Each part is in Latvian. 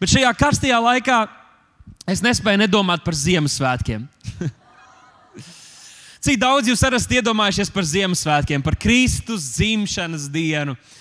Bet šajā karstajā laikā es nespēju nedomāt par Ziemassvētkiem. Cik daudz jūs esat iedomājušies par Ziemassvētkiem, par Kristus dzimšanas dienu? Uh,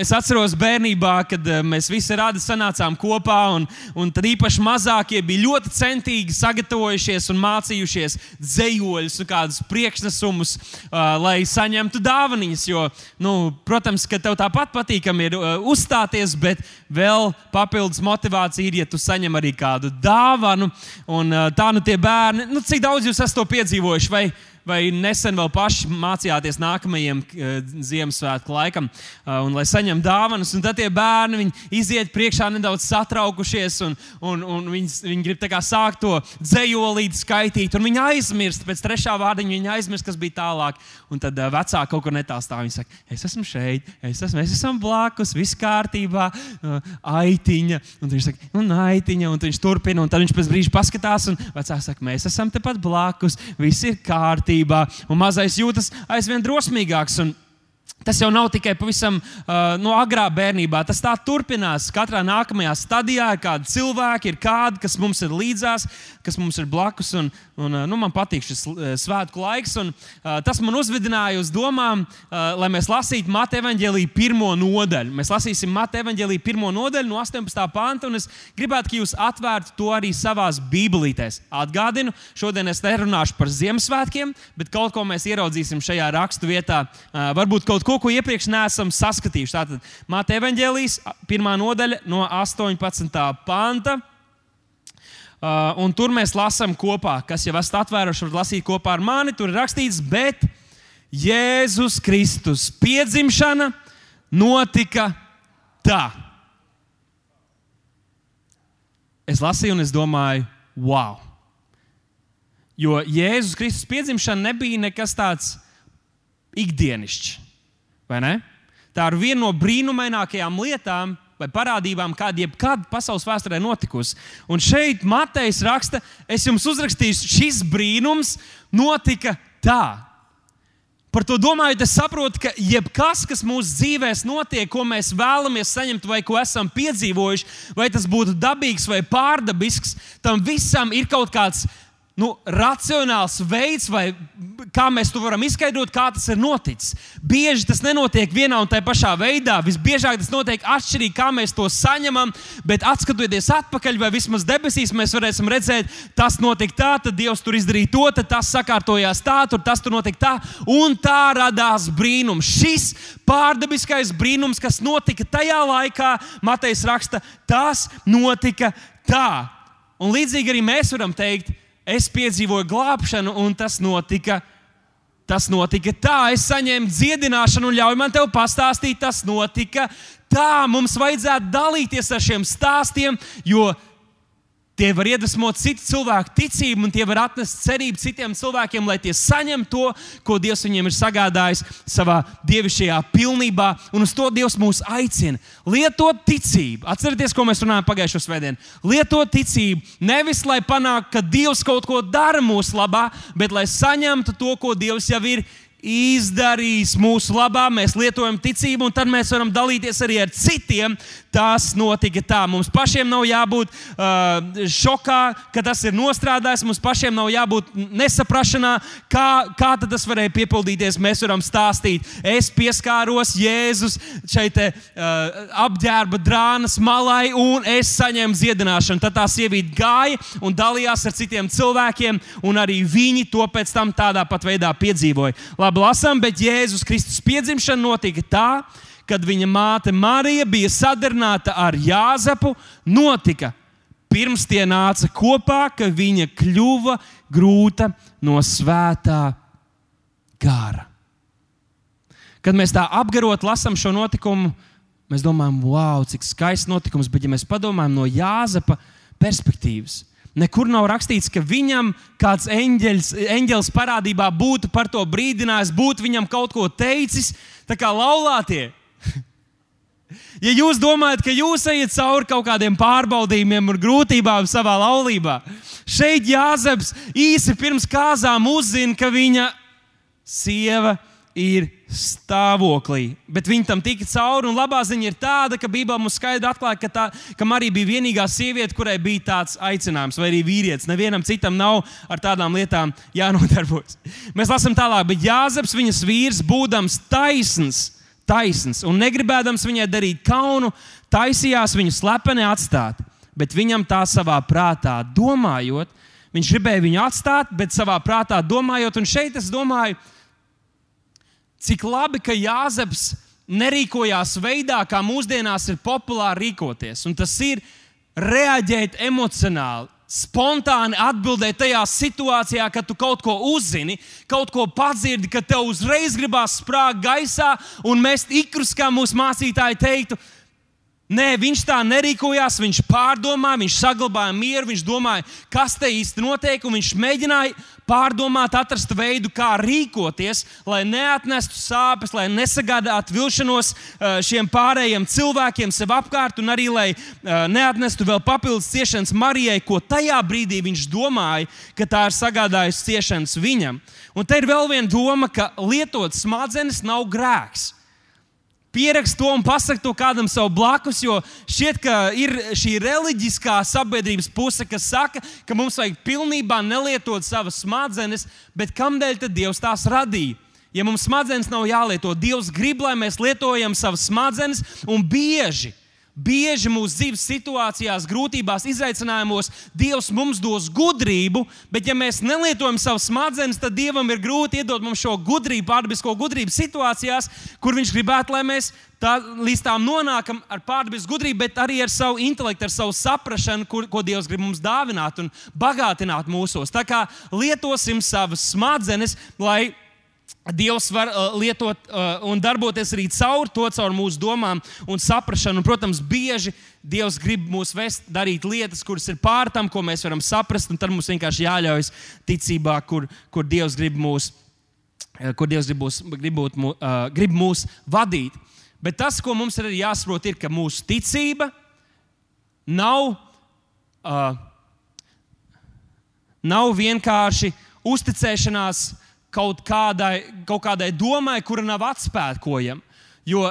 es atceros bērnībā, kad uh, mēs visi radi sanācām kopā, un, un tad īpaši mazākie bija ļoti centīgi sagatavojušies un mācījušies dzējoļus un kādus priekšnesumus, uh, lai saņemtu dāvanas. Jo, nu, protams, ka tev tāpat patīkami ir uzstāties, bet vēl papildus motivācija ir, ja tu saņem arī kādu dāvanu. Un, tā nu tie bērni, nu, cik daudz jūs esat to piedzīvojuši? Vai, vai nesen vēl paši mācījāties nākamajam uh, Ziemassvētku laikam, uh, un lai saņemtu dāvanas. Tad tie bērni iziet priekšā nedaudz satraukušies, un, un, un viņi, viņi grib sākt to dzējolīti skaitīt, un viņi aizmirst pēc trešā vārdiņa, viņi aizmirst, kas bija tālāk. Un tad uh, vecāki kaut kur netālu stāv. Viņi saka, es esmu šeit, es esmu, mēs esam blakus, viss kārtībā, aitiņa. Un viņš saka, un aitiņa, un viņš turpina, un tad viņš pēc brīža paskatās, un vecāks saka, mēs esam tepat blakus, viss ir kārtībā kārtībā, un mazais jūtas aizvien drosmīgāks. Un Tas jau nav tikai pavisam uh, no agrā bērnībā. Tas tā turpinās. Katrā nākamajā stadijā ir kādi cilvēki, ir kādi, kas mums ir līdzās, kas mums ir blakus. Un, un, uh, nu, man patīk šis uh, svētku laiks. Un, uh, tas man uzvedināja uz domām, uh, lai mēs lasītu Mateja evaņģēlīju pirmo nodaļu. Mēs lasīsim Mateja evaņģēlīju pirmo nodaļu no 18. panta. Es gribētu, lai jūs atvērtu to arī savās bībelītēs. Atgādinu, šodien es nerunāšu par Ziemassvētkiem, bet kaut ko mēs ieraudzīsim šajā rakstu vietā. Uh, varbūt kaut ko, ko iepriekš neesam saskatījuši. Tātad Māte Evanģēlijas, pirmā nodaļa no 18. panta. Uh, un tur mēs lasām kopā, kas jau esat atvēruši, var lasīt kopā ar mani. Tur ir rakstīts, bet Jēzus Kristus piedzimšana notika tā. Es lasīju, un es domāju, wow! Jo Jēzus Kristus piedzimšana nebija nekas tāds ikdienišķs. Tā ir viena no brīnumainākajām lietām vai parādībām, kāda jebkad pasaules vēsturē notikusi. Un šeit Matejs raksta, es jums uzrakstīšu, šis brīnums notika tā. Par to domājot, es saprotu, ka jebkas, kas mūsu dzīvēm notiek, ko mēs vēlamies saņemt, vai ko esam piedzīvojuši, vai tas būtu dabīgs vai pārdabisks, tam visam ir kaut kāds nu, racionāls veids, vai kā mēs to varam izskaidrot, kā tas ir noticis. Bieži tas nenotiek vienā un tajā pašā veidā. Visbiežāk tas notiek atšķirīgi, kā mēs to saņemam, bet atskatoties atpakaļ, vai vismaz debesīs, mēs varēsim redzēt, tas notika tā, tad Dievs tur izdarīja to, tad tas sakārtojās tā, tur tas tur notika tā, un tā radās brīnums. Šis pārdabiskais brīnums, kas notika tajā laikā, Matejs raksta, tas notika tā. Un līdzīgi arī mēs varam teikt, es piedzīvoju glābšanu, un tas notika. Tas notika tā, es saņēmu dziedināšanu, un ļauj man te pastāstīt, tas notika tā. Mums vajadzētu dalīties ar šiem stāstiem, jo Tie var iedvesmot citu cilvēku ticību, un tie var atnest cerību citiem cilvēkiem, lai tie saņem to, ko Dievs viņiem ir sagādājis savā dievišķajā pilnībā. Un uz to Dievs mūs aicina. Lietot ticību. Atcerieties, ko mēs runājām pagājušajā svētdienā. Lietot ticību nevis lai panāktu, ka Dievs kaut ko dara mūsu labā, bet lai saņemtu to, ko Dievs jau ir izdarījis mūsu labā, mēs lietojam ticību, un tad mēs varam dalīties arī ar citiem. Tas notika tā. Mums pašiem nav jābūt uh, šokā, ka tas ir nostrādājis. Mums pašiem nav jābūt nesaprašanā, kā, kā tas varēja piepildīties. Mēs varam stāstīt, es pieskāros Jēzus šeit te, uh, apģērba drānas malai, un es saņēmu dziedināšanu. Tad tā sieviete gāja un dalījās ar citiem cilvēkiem, un arī viņi to pēc tam tādā pat veidā piedzīvoja. Labi, lasām, bet Jēzus Kristus piedzimšana notika tā, kad viņa māte Marija bija sadarbināta ar Jāzepu. Notika pirms tie nāca kopā, ka viņa kļuva grūta no svētā gara. Kad mēs tā apgarot lasām šo notikumu, mēs domājam, wow, cik skaists notikums, bet ja mēs padomājam no Jāzepa perspektīvas, Nekur nav rakstīts, ka viņam kāds eņģeļs, eņģelis parādībā būtu par to brīdinājis, būtu viņam kaut ko teicis, tā kā laulātie. Ja jūs domājat, ka jūs ejat cauri kaut kādiem pārbaudījumiem un grūtībām savā laulībā, šeit Jāzeps īsi pirms kāzām uzzina, ka viņa sieva ir stāvoklī. Bet viņi tam tika cauri. Un labā ziņa ir tāda, ka Bībelē mums skaidri atklāja, ka, tā, ka Marija bija vienīgā sieviete, kurai bija tāds aicinājums, vai arī vīrietis. Nevienam citam nav ar tādām lietām jānodarbojas. Mēs lasām tālāk, bet Jāzeps, viņas vīrs, būdams taisns, taisns un negribēdams viņai darīt kaunu, taisījās viņu slepeni atstāt. Bet viņam tā savā prātā domājot, viņš gribēja viņu atstāt, bet savā prātā domājot, un šeit es domāju, Cik labi, ka Jāzeps nerīkojās veidā, kā mūsdienās ir populāri rīkoties. Un tas ir reaģēt emocionāli, spontāni atbildēt tajā situācijā, kad tu kaut ko uzzini, kaut ko padzirdi, ka tev uzreiz gribās sprāgt gaisā un mest ikrus, kā mūsu mācītāji teiktu. Nē, viņš tā nerīkojās, viņš pārdomāja, viņš saglabāja mieru, viņš domāja, kas te īsti notiek, un viņš mēģināja pārdomāt, atrast veidu, kā rīkoties, lai neatnestu sāpes, lai nesagādātu vilšanos šiem pārējiem cilvēkiem sev apkārt, un arī lai neatnestu vēl papildus ciešanas Marijai, ko tajā brīdī viņš domāja, ka tā ir sagādājusi ciešanas viņam. Un te ir vēl viena doma, ka lietot smadzenes nav grēks pierakst to un pasakot to kādam savu blakus, jo šķiet, ka ir šī reliģiskā sabiedrības puse, kas saka, ka mums vajag pilnībā nelietot savas smadzenes, bet kādēļ tad Dievs tās radīja? Ja mums smadzenes nav jālieto, Dievs grib, lai mēs lietojam savas smadzenes un bieži Bieži mūsu dzīves situācijās, grūtībās, izaicinājumos Dievs mums dos gudrību, bet ja mēs nelietojam savas smadzenes, tad Dievam ir grūti iedot mums šo gudrību, pārdabisko gudrību situācijās, kur Viņš gribētu, lai mēs tā, līdz tām nonākam ar pārdabisku gudrību, bet arī ar savu intelektu, ar savu saprāšanu, ko Dievs grib mums dāvināt un bagātināt mūsos. Tā kā lietosim savas smadzenes, lai Dievs var uh, lietot uh, un darboties arī caur to, caur mūsu domām un saprāšanu. Un, protams, bieži Dievs grib mūs vest, darīt lietas, kuras ir pār tam, ko mēs varam saprast. Tad mums vienkārši jāļaujas ticībā, kur, kur Dievs grib mūs, uh, kur Dievs grib mūs, grib būt, uh, grib mūs vadīt. Bet tas, ko mums ir jāsaprot, ir, ka mūsu ticība nav, uh, nav vienkārši uzticēšanās kaut kādai, kaut kādai domai, kura nav atspēkojama. Jo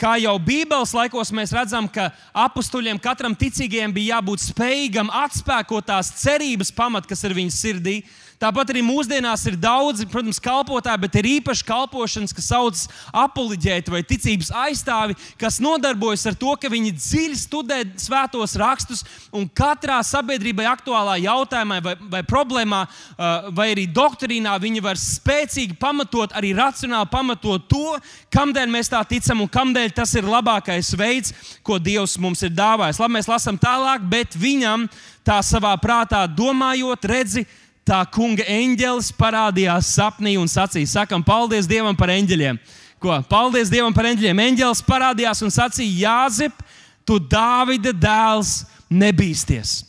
kā jau Bībeles laikos mēs redzam, ka apstuļiem katram ticīgajam bija jābūt spējīgam atspēkot tās cerības pamat, kas ir viņas sirdī, Tāpat arī mūsdienās ir daudzi, protams, kalpotāji, bet ir īpaši kalpošanas, kas saucas apoliģēti vai ticības aizstāvi, kas nodarbojas ar to, ka viņi dziļi studē svētos rakstus un katrā sabiedrībai aktuālā jautājumā vai, vai problēmā uh, vai arī doktrīnā viņi var spēcīgi pamatot, arī racionāli pamatot to, kamdēļ mēs tā ticam un kamdēļ tas ir labākais veids, ko Dievs mums ir dāvājis. Labi, mēs lasām tālāk, bet viņam tā savā prātā domājot, redzi, tā kunga eņģelis parādījās sapnī un sacīja: Sakam, paldies Dievam par eņģeļiem! Ko? Paldies Dievam par eņģeļiem! Eņģelis parādījās un sacīja: Jāzep, tu Dāvida dēls, nebīsties!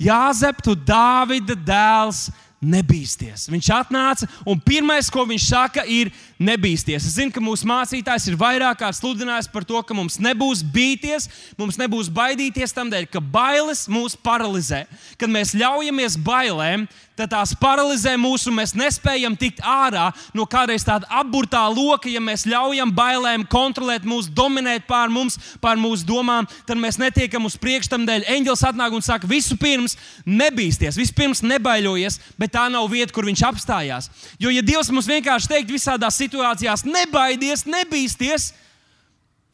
Jāzep, tu Dāvida dēls, nebīsties! Viņš atnāca un pirmais, ko viņš saka, ir nebīsties. Es zinu, ka mūsu mācītājs ir vairāk kārt sludinājis par to, ka mums nebūs bīties, mums nebūs baidīties tam dēļ, ka bailes mūs paralizē. Kad mēs ļaujamies bailēm, tad tās paralizē mūs un mēs nespējam tikt ārā no kādreiz tāda apburtā loka. Ja mēs ļaujam bailēm kontrolēt mūs, dominēt pār mums, pār mūsu domām, tad mēs netiekam uz priekšu tam dēļ. Eņģelis atnāk un saka, vispirms nebīsties, vispirms nebaidojies, bet tā nav vieta, kur viņš apstājās. Jo, ja Dievs mums vienkārši teikt visādās situācijās, nebaidies, nebīsties,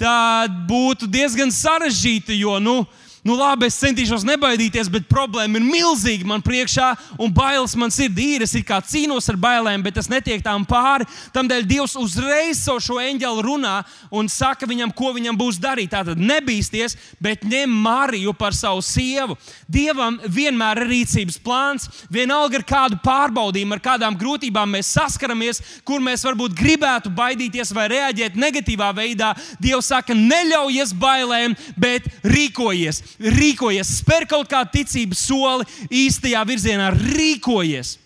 tad būtu diezgan sarežģīti, jo, nu, nu, labi, es centīšos nebaidīties, bet problēma ir milzīga man priekšā, un bailes man sirdī ir. Es kā cīnos ar bailēm, bet tas netiek tām pāri. Tādēļ Dievs uzreiz savu šo eņģeli runā un saka viņam, ko viņam būs darīt. Tātad nebīsties, bet ņem Mariju par savu sievu. Dievam vienmēr ir rīcības plāns. Vienalga ar kādu pārbaudījumu, ar kādām grūtībām mēs saskaramies, kur mēs varbūt gribētu baidīties vai reaģēt negatīvā veidā. Dievs saka, neļaujies bailēm, bet rīkojies rīkojies, spēr kaut kādu ticības soli īstajā virzienā, rīkojies.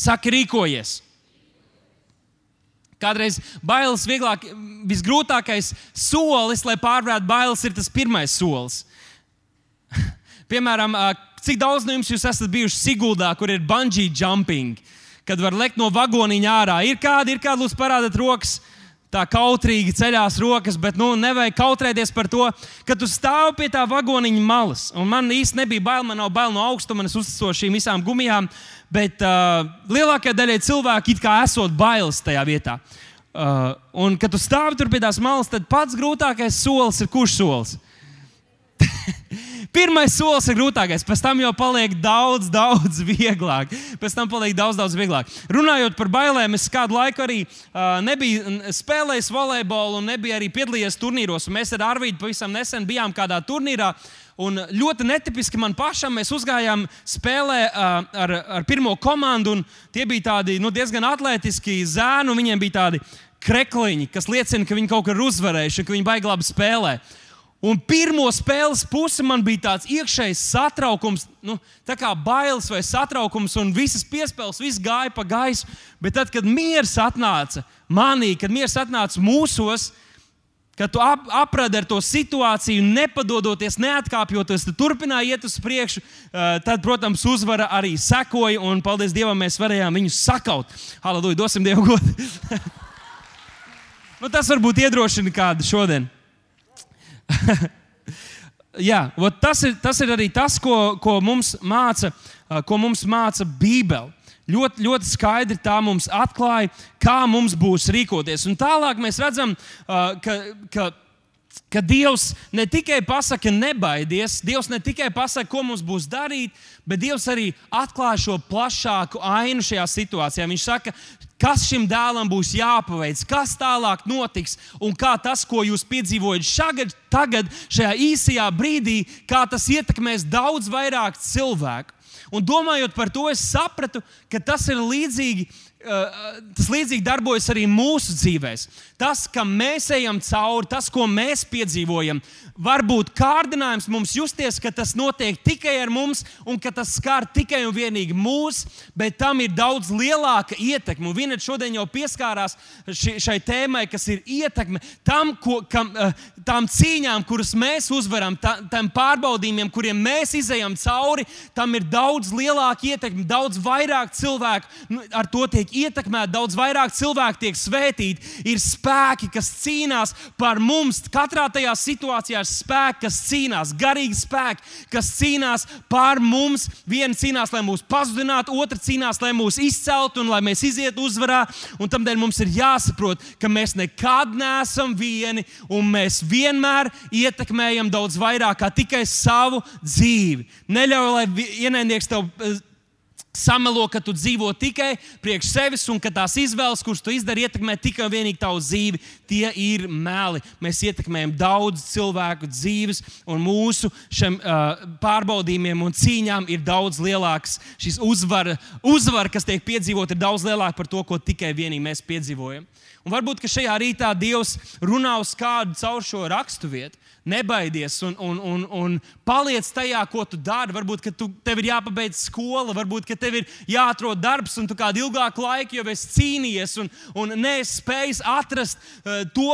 Saki, rīkojies. Kādreiz bailes vieglāk, visgrūtākais solis, lai pārvarētu bailes, ir tas pirmais solis. Piemēram, cik daudz no jums esat bijuši Siguldā, kur ir bungee jumping? kad var lekt no vagoniņa ārā. Ir kādi, ir kādi, lūdzu, parādiet rokas tā kautrīgi ceļās rokas, bet nu, nevajag kautrēties par to, ka tu stāvi pie tā vagoniņa malas. Un man īstenībā nebija bail, man nav bail no augstuma, es uzticu šīm visām gumijām, bet uh, lielākajai daļai cilvēku it kā esot bailes tajā vietā. Uh, un, kad tu stāvi tur pie tās malas, tad pats grūtākais solis ir kurš solis? Pirmais solis ir grūtākais, pēc tam jau paliek daudz, daudz vieglāk. Pēc tam paliek daudz, daudz vieglāk. Runājot par bailēm, es kādu laiku arī uh, nebiju spēlējis volejbolu un nebiju arī piedalījies turnīros. Mēs ar Arvīdu pavisam nesen bijām kādā turnīrā. Un ļoti netipiski man pašam, mēs uzgājām spēlē uh, ar, ar pirmo komandu. Tie bija tādi nu, diezgan atletiski zēni, un viņiem bija tādi krekliņi, kas liecina, ka viņi kaut kur ir uzvarējuši, ka viņi baigi labi spēlē. Un pirmo spēles pusi man bija tāds iekšējs satraukums, nu, tā kā bailes vai satraukums, un visas piespēles, viss gāja pa gaisu. Bet tad, kad miers atnāca manī, kad miers atnāca mūsos, kad tu ap, apradi ar to situāciju, nepadodoties, neatkāpjoties, tu turpināji iet uz priekšu, uh, tad, protams, uzvara arī sekoja, un paldies Dievam, mēs varējām viņus sakaut. Halleluja, dosim Dievu godu! nu, tas varbūt iedrošina kādu šodien. Jā, tas ir, tas ir arī tas, ko, ko, mums māca, ko mums māca Bībele. Ļoti, ļoti skaidri tā mums atklāja, kā mums būs rīkoties. Un tālāk mēs redzam, ka, ka ka Dievs ne tikai pasaka, nebaidies, Dievs ne tikai pasaka, ko mums būs darīt, bet Dievs arī atklāja šo plašāku ainu šajā situācijā. Viņš saka, kas šim dēlam būs jāpaveic, kas tālāk notiks, un kā tas, ko jūs piedzīvojat šagad, tagad, šajā īsajā brīdī, kā tas ietekmēs daudz vairāk cilvēku. Un domājot par to, es sapratu, ka tas ir līdzīgi tas līdzīgi darbojas arī mūsu dzīvēm. Tas, kam mēs ejam cauri, tas, ko mēs piedzīvojam, var būt kārdinājums mums justies, ka tas notiek tikai ar mums un ka tas skar tikai un vienīgi mūs, bet tam ir daudz lielāka ietekme. Viena šodien jau pieskārās šai tēmai, kas ir ietekme tam, ko, kam, tām cīņām, kuras mēs uzvaram, tam pārbaudījumiem, kuriem mēs izējām cauri, tam ir daudz lielāka ietekme, daudz vairāk cilvēku nu, ar to tiek ietekmēti, daudz vairāk cilvēku tiek svētīti. Ir spēki, kas cīnās par mums. Katrā tajā situācijā ir spēki, kas cīnās, garīgi spēki, kas cīnās par mums. Viena cīnās, lai mūs pazudinātu, otra cīnās, lai mūs izceltu un lai mēs izietu uzvarā. Un tādēļ mums ir jāsaprot, ka mēs nekad neesam vieni un mēs vienmēr ietekmējam daudz vairāk kā tikai savu dzīvi. Neļauj, lai ienaidnieks tev samelo, ka tu dzīvo tikai priekš sevis un ka tās izvēles, kuras tu izdari, ietekmē tikai un vienīgi tavu dzīvi. Tie ir meli. Mēs ietekmējam daudz cilvēku dzīves, un mūsu šiem uh, pārbaudījumiem un cīņām ir daudz lielāks. Šis uzvara, uzvara, kas tiek piedzīvot, ir daudz lielāka par to, ko tikai vienīgi mēs piedzīvojam. Un varbūt šajā rītā Dievs runā uz kādu caur šo raksturvietu. Nebaidies un, un, un, un paliec tajā, ko tu dari. Varbūt, tu, tev ir jāpabeidz skola, varbūt, tev ir jāatrod darbs, un tu kādu ilgāku laiku jau esi cīnījies un, un nespējis atrast uh, to,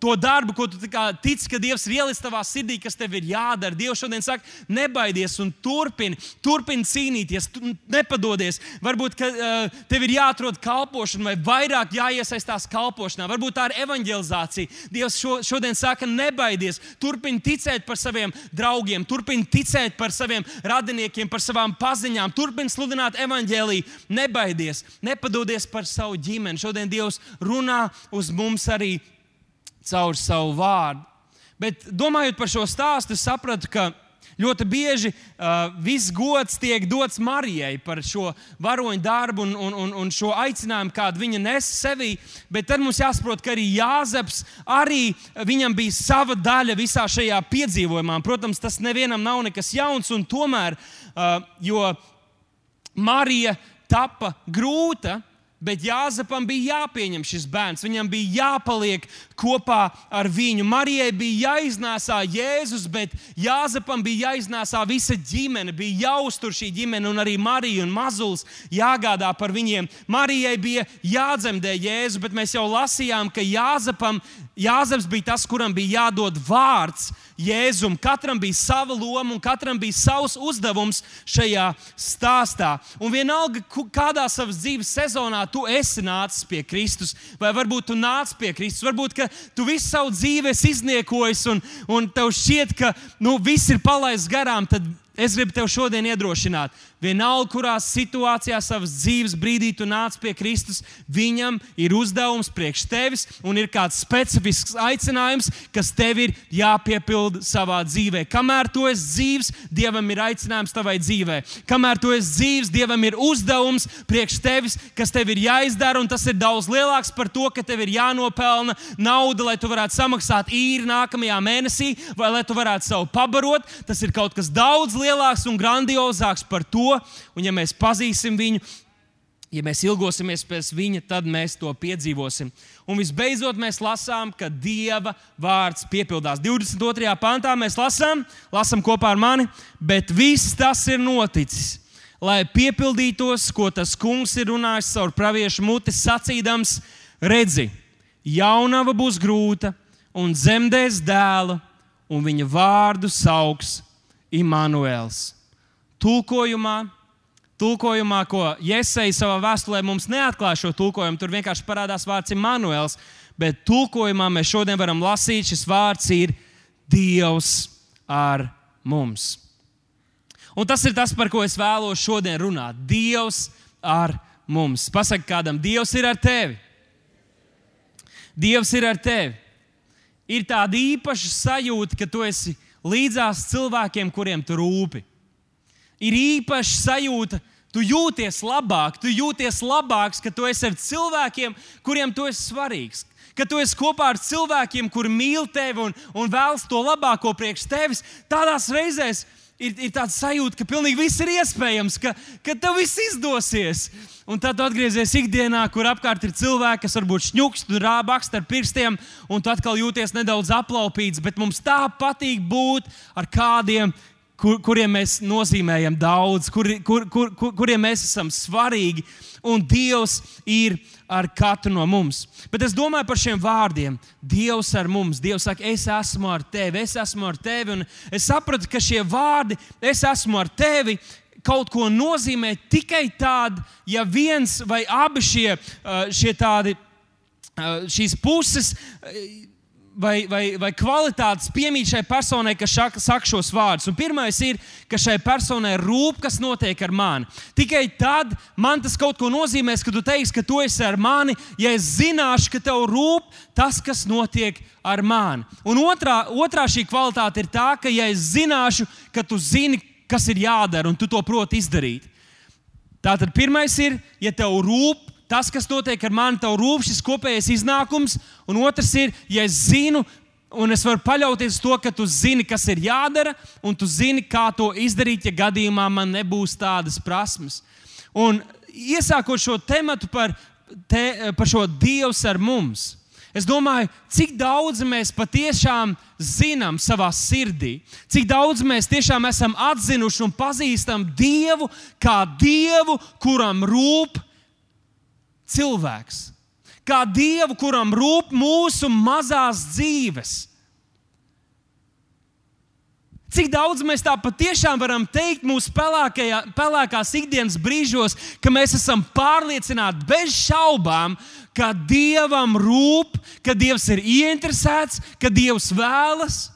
to darbu, ko tu tici, ka Dievs ir ielicis tavā sirdī, kas tev ir jādara. Dievs šodien saka, nebaidies un turpini, turpini cīnīties, nepadodies. Varbūt uh, tev ir jāatrod kalpošana vai vairāk jāiesaistās kalpošanā. Varbūt tā ir evanģelizācija. Dievs šo, šodien saka, nebaidies, turpini ticēt par saviem draugiem, turpini ticēt par saviem radiniekiem, par savām paziņām, turpini sludināt evanģēlīju. Nebaidies, nepadodies par savu ģimeni. Šodien Dievs runā uz mums arī caur savu vārdu. Bet domājot par šo stāstu, sapratu, ka ļoti bieži uh, viss gods tiek dots Marijai par šo varoņu darbu un, un, un, un šo aicinājumu, kādu viņa nes sevī. Bet tad mums jāsaprot, ka arī Jāzeps, arī viņam bija sava daļa visā šajā piedzīvojumā. Protams, tas nevienam nav nekas jauns, un tomēr, uh, jo Marija tapa grūta, Bet Jāzepam bija jāpieņem šis bērns, viņam bija jāpaliek kopā ar viņu. Marijai bija jāiznēsā Jēzus, bet Jāzepam bija jāiznēsā visa ģimene, bija jāuztur šī ģimene, un arī Marija un Mazulis jāgādā par viņiem. Marijai bija jādzemdē Jēzu, bet mēs jau lasījām, ka Jāzepam, Jāzeps bija tas, kuram bija jādod vārds Jēzum. Katram bija sava loma un katram bija savs uzdevums šajā stāstā. Un vienalga, kādā savas dzīves sezonā tu esi nācis pie Kristus, vai varbūt tu nāc pie Kristus, varbūt tu visu savu dzīvi esi izniekojis un, un tev šķiet, ka nu, viss ir palaists garām, tad es gribu tev šodien iedrošināt. Vienalga, kurā situācijā savas dzīves brīdī tu nāc pie Kristus, viņam ir uzdevums priekš tevis un ir kāds specifisks aicinājums, kas tev ir jāpiepilda savā dzīvē. Kamēr tu esi dzīves, Dievam ir aicinājums tavai dzīvē. Kamēr tu esi dzīves, Dievam ir uzdevums priekš tevis, kas tev ir jāizdara, un tas ir daudz lielāks par to, ka tev ir jānopelna nauda, lai tu varētu samaksāt īri nākamajā mēnesī, vai lai tu varētu savu pabarot. Tas ir kaut kas daudz lielāks un grandiozāks par to un ja mēs pazīsim viņu, ja mēs ilgosimies pēc viņa, tad mēs to piedzīvosim. Un visbeidzot, mēs lasām, ka Dieva vārds piepildās. 22. pantā mēs lasām, lasām kopā ar mani, bet viss tas ir noticis. Lai piepildītos, ko tas kungs ir runājis caur praviešu muti, sacīdams, redzi, jaunava būs grūta un dzemdēs dēlu, un viņa vārdu sauks Immanuēls tulkojumā, tulkojumā, ko Jēzus savā vēstulē mums neatklāja šo tulkojumu. Tur vienkārši parādās vārds Immanuels, bet tulkojumā mēs šodien varam lasīt, šis vārds ir Dievs ar mums. Un tas ir tas, par ko es vēlos šodien runāt. Dievs ar mums. Pasaka kādam, Dievs ir ar tevi. Dievs ir ar tevi. Ir tāda īpaša sajūta, ka tu esi līdzās cilvēkiem, kuriem tu rūpi ir īpaša sajūta. Tu jūties labāk, tu jūties labāks, ka tu esi ar cilvēkiem, kuriem tu esi svarīgs. Ka tu esi kopā ar cilvēkiem, kuri mīl tevi un, un vēlas to labāko priekš tevis. Tādās reizēs ir, ir tāds sajūta, ka pilnīgi viss ir iespējams, ka, ka tev viss izdosies. Un tad tu atgriezies ikdienā, kur apkārt ir cilvēki, kas varbūt šņuks, tu rābaks ar pirkstiem, un tu atkal jūties nedaudz aplaupīts. Bet mums tā patīk būt ar kādiem, kur, kuriem mēs nozīmējam daudz, kur, kur, kur, kur, kuriem mēs esam svarīgi, un Dievs ir ar katru no mums. Bet es domāju par šiem vārdiem. Dievs ar mums, Dievs saka, es esmu ar tevi, es esmu ar tevi. Un es sapratu, ka šie vārdi, es esmu ar tevi, kaut ko nozīmē tikai tad, ja viens vai abi šie, šie tādi, šīs puses vai, vai, vai kvalitātes piemīt šai personai, kas šaka, saka šos vārdus. Un pirmais ir, ka šai personai rūp, kas notiek ar mani. Tikai tad man tas kaut ko nozīmēs, ka tu teiksi, ka tu esi ar mani, ja es zināšu, ka tev rūp tas, kas notiek ar mani. Un otrā, otrā šī kvalitāte ir tā, ka ja es zināšu, ka tu zini, kas ir jādara, un tu to proti izdarīt. Tātad pirmais ir, ja tev rūp tas, kas notiek ar mani, tev rūp šis kopējais iznākums, un otrs ir, ja es zinu, un es varu paļauties uz to, ka tu zini, kas ir jādara, un tu zini, kā to izdarīt, ja gadījumā man nebūs tādas prasmes. Un iesākot šo tematu par, te, par šo Dievs ar mums. Es domāju, cik daudz mēs patiešām zinām savā sirdī, cik daudz mēs tiešām esam atzinuši un pazīstam Dievu kā Dievu, kuram rūp cilvēks, kā dievu, kuram rūp mūsu mazās dzīves. Cik daudz mēs tā patiešām varam teikt mūsu pelēkās ikdienas brīžos, ka mēs esam pārliecināti bez šaubām, ka Dievam rūp, ka Dievs ir ieinteresēts, ka Dievs vēlas.